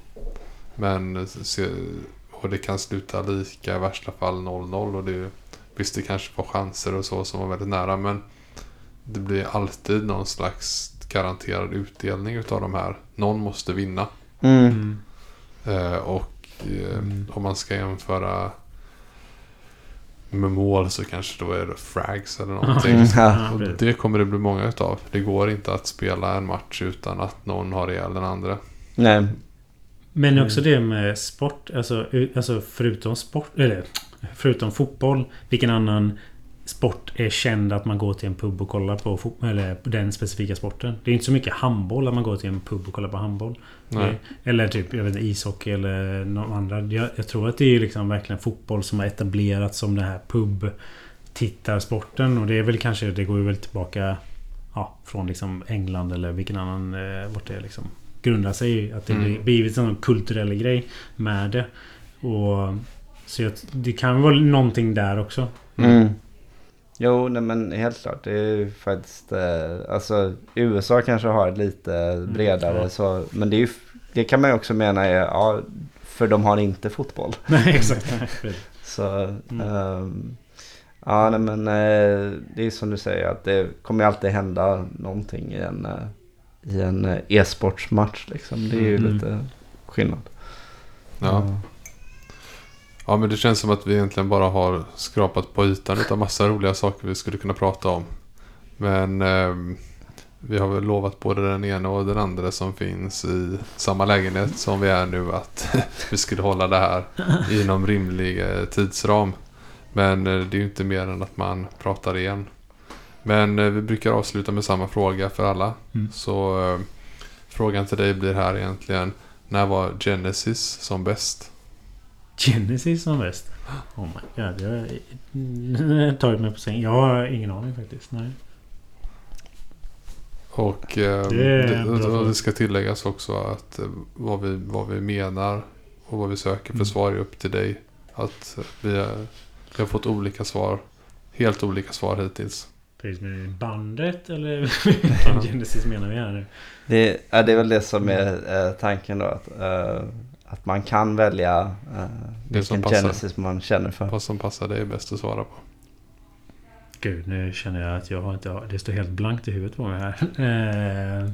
Speaker 1: Men se, och det kan sluta lika i värsta fall 0-0 och det visst det kanske var chanser och så som var väldigt nära men det blir alltid någon slags garanterad utdelning utav de här. Någon måste vinna.
Speaker 2: Mm.
Speaker 3: Mm.
Speaker 1: Eh, och eh,
Speaker 3: Mm.
Speaker 1: om man ska jämföra med mål så kanske då är det frags eller någonting.
Speaker 2: Mm. Ja.
Speaker 1: Och det kommer det bli många utav. Det går inte att spela en match utan att någon har ihjäl den andra.
Speaker 2: Nej.
Speaker 3: Men också det med sport. Alltså, alltså förutom sport. Eller förutom fotboll. Vilken annan sport är känd att man går till en pub och kollar på eller den specifika sporten? Det är inte så mycket handboll att man går till en pub och kollar på handboll.
Speaker 1: Nej.
Speaker 3: Eller typ jag vet, inte, ishockey eller någon andra. Jag, jag tror att det är liksom verkligen fotboll som har etablerats som den här pub tittarsporten och det är väl kanske Det går ju väl tillbaka Ja Från liksom England eller vilken annan eh, Vart det liksom Grundar sig att det
Speaker 1: Mm.
Speaker 3: blir blivit en kulturell grej Med det Och Så jag, det kan vara någonting där också
Speaker 2: Mm. Jo, nej, men helt klart. Det är ju faktiskt... Eh, alltså, USA kanske har lite bredare
Speaker 3: Mm,
Speaker 2: så... Men det, är ju, det kan man ju också mena är... Ja, för de har inte fotboll. [laughs]
Speaker 3: Nej exakt nej. [laughs]
Speaker 2: Så...
Speaker 3: Mm.
Speaker 2: ehm, ja, nej, men eh, det är som du säger att det kommer ju alltid hända någonting i en, eh, i en e-sportsmatch liksom. Det är ju
Speaker 3: Mm.
Speaker 2: lite skillnad.
Speaker 1: Ja. Ja, men det känns som att vi egentligen bara har skrapat på ytan utav massa roliga saker vi skulle kunna prata om. Men ehm, vi har väl lovat både den ena och den andra som finns i samma lägenhet som vi är nu att [laughs] vi skulle hålla det här inom rimlig eh, tidsram. Men eh, det är ju inte mer än att man pratar igen. Men eh, vi brukar avsluta med samma fråga för alla.
Speaker 3: Mm.
Speaker 1: Så eh, frågan till dig blir här egentligen. När var Genesis som bäst?
Speaker 3: Genesis som bäst Oh my god Jag har tagit mig på säng Jag har ingen aning faktiskt Nej
Speaker 1: Och eh,
Speaker 3: Det
Speaker 1: det, det ska tilläggas också att eh, vad vi, vad vi menar och vad vi söker för
Speaker 3: Mm.
Speaker 1: svar är upp till dig. Att vi, har- vi har fått olika svar. Helt olika svar hittills.
Speaker 3: Precis med bandet eller [laughs] vilken Genesis menar vi här nu?
Speaker 2: Det, ja, det är väl det som är eh, tanken då. Att, eh, att man kan välja eh,
Speaker 1: Det som
Speaker 2: vilken
Speaker 1: passar.
Speaker 2: Genesis man känner för.
Speaker 1: Vad som passar dig bäst att svara på.
Speaker 3: Gud, nu känner jag att jag har inte... Det står helt blankt i huvudet på mig här. [laughs]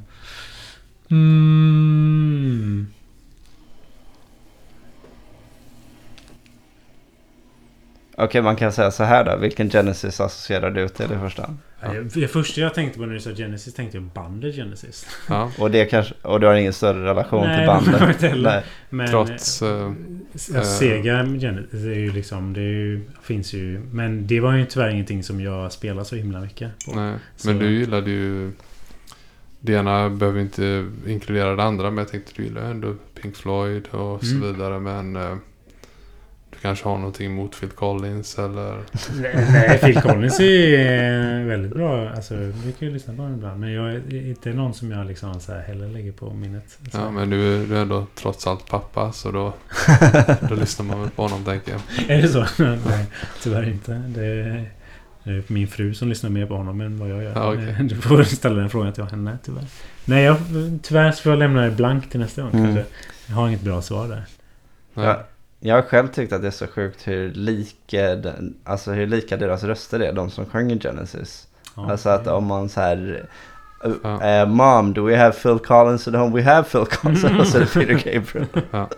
Speaker 3: Eh, mm,
Speaker 2: Okej, man kan säga så här då. Vilken Genesis associerar du till i första hand?
Speaker 1: Ja.
Speaker 3: det- första jag tänkte på när du sa Genesis tänkte jag bandet Genesis.
Speaker 1: Ja, [laughs]
Speaker 2: Och, det kanske, och du har ingen större relation
Speaker 3: Nej,
Speaker 2: till bandet?
Speaker 3: inte heller.
Speaker 2: Nej.
Speaker 3: Men,
Speaker 1: trots... Eh,
Speaker 3: Ja, Sega Genesis är ju liksom... Det ju, finns ju... Men det var ju tyvärr ingenting som jag spelar så himla mycket på.
Speaker 1: nej.
Speaker 3: Så-
Speaker 1: Men du gillade ju... Det ena behöver inte inkludera det andra. Men jag tänkte du gillar ändå Pink Floyd och så
Speaker 3: Mm.
Speaker 1: vidare. Men eh, du kanske har någonting emot Phil Collins eller...
Speaker 3: Nej, Phil Collins är väldigt bra. Alltså, vi kan ju lyssna på honom ibland. Men jag är inte någon som jag liksom så här heller lägger på minnet. Så.
Speaker 1: Ja, men du, är- du är ändå trots allt pappa så då, [laughs] då lyssnar man väl på honom tänker jag.
Speaker 3: Är det så? [laughs] Nej, tyvärr inte. Det är, det är min fru som lyssnar mer på honom än vad jag gör.
Speaker 1: Ja, okej.
Speaker 3: Du får ställa den frågan till henne tyvärr. Nej, jag, tyvärr så får jag lämna det blankt till nästa gång.
Speaker 2: Mm.
Speaker 3: kanske. Jag har inget bra svar där.
Speaker 1: Nej.
Speaker 2: Ja, jag har själv tyckt att det är så sjukt hur lika, den, alltså hur lika deras röster är, de som sjunger Genesis.
Speaker 3: Ja.
Speaker 2: Alltså att om man så här... Uh, uh, Mom, do we have Phil Collins at home? We have Phil Collins. Så är det Peter Gabriel.
Speaker 1: Ja.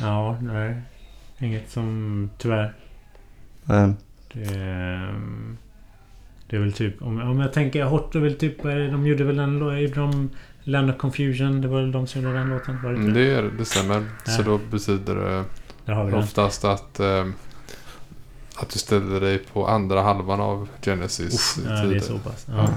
Speaker 3: Ja, nej. Inget som tyvärr.
Speaker 2: Um,
Speaker 3: Det är, det är väl typ... Om, om jag tänker Hot är väl typ... eh, De gjorde väl en. Gjorde de Land of Confusion? Det var väl de som gjorde den låten? Var det
Speaker 1: Mm,
Speaker 3: inte?
Speaker 1: det, är- det stämmer. Så
Speaker 3: Ja.
Speaker 1: då betyder det
Speaker 3: vi den.
Speaker 1: oftast att eh, att du ställde dig på andra halvan av Genesis
Speaker 3: Ja, det är så pass.
Speaker 2: Ja.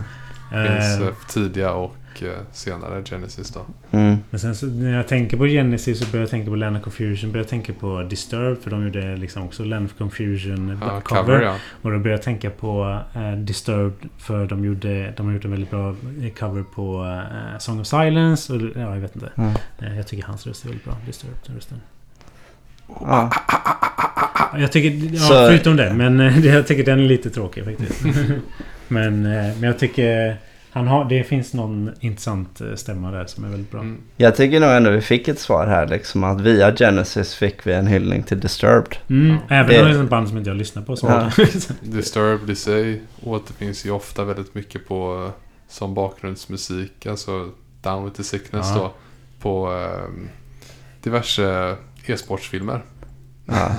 Speaker 3: Ja.
Speaker 1: Det finns
Speaker 3: Eh,
Speaker 1: eh, tidiga och eh, senare Genesis då.
Speaker 2: Mm.
Speaker 3: Men sen så när jag tänker på Genesis så börjar jag tänka på Land of Confusion. Börjar jag tänka på Disturbed. För de gjorde liksom också Land of Confusion
Speaker 1: Ja,
Speaker 3: cover.
Speaker 1: cover ja.
Speaker 3: Och då börjar jag tänka på uh, Disturbed. För de, gjorde, de har gjort en väldigt bra cover på eh, Song of Silence. Och, ja, jag vet inte.
Speaker 2: Mm.
Speaker 3: Eh, jag tycker hans röst är väldigt bra. Disturbed-rösten.
Speaker 2: Ja.
Speaker 3: Jag tycker... Ja,
Speaker 2: Så-
Speaker 3: förutom det. Men eh, [laughs] jag tycker den är lite tråkig faktiskt. [laughs] men, eh, men jag tycker... Han har, det finns någon intressant eh, stämma där som är väldigt bra.
Speaker 1: Mm.
Speaker 2: Jag tycker nog ändå vi fick ett svar här liksom att via Genesis fick vi en hyllning till Disturbed.
Speaker 3: Mm,
Speaker 1: Ja.
Speaker 3: även
Speaker 2: Det-
Speaker 3: om det är ett band som inte jag lyssnar på. Så
Speaker 2: Ja. [laughs]
Speaker 1: Disturbed i sig återfinns ju ofta väldigt mycket på eh, som bakgrundsmusik. Alltså Down with the Sickness
Speaker 3: Ja.
Speaker 1: då. På eh, diverse e-sportsfilmer.
Speaker 2: Ja.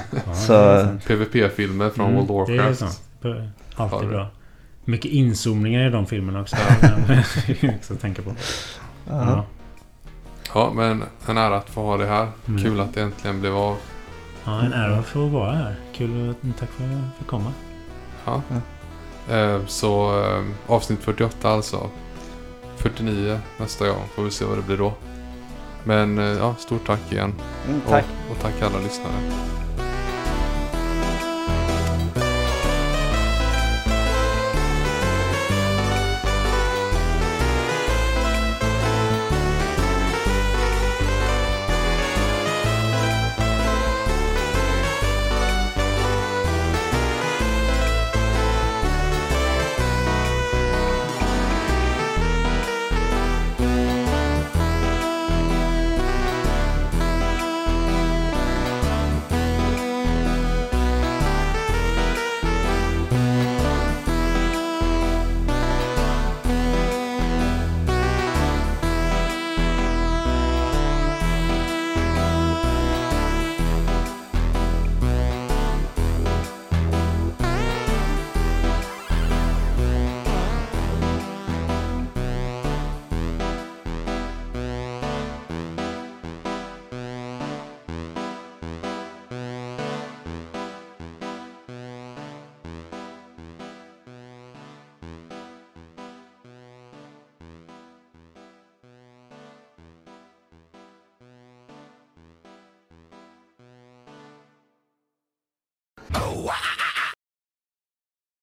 Speaker 2: [laughs]
Speaker 1: PVP-filmer från
Speaker 3: Mm,
Speaker 1: World of
Speaker 3: Det är
Speaker 1: Warcraft.
Speaker 3: Alltid bra. Mycket inzoomningar i de filmerna också. [laughs] också att tänka på.
Speaker 2: Ja.
Speaker 3: Ja.
Speaker 1: Men en ära att få ha det här.
Speaker 3: Mm.
Speaker 1: Kul att det äntligen blev av.
Speaker 3: ja, en ära att vara här. Kul och tack för att jag fick komma.
Speaker 1: Ja. Eh, så eh, avsnitt 48 alltså. 49 nästa gång. Får vi se vad det blir då. Men eh, ja, stort tack igen.
Speaker 2: Mm, tack.
Speaker 1: Och, och tack alla lyssnare.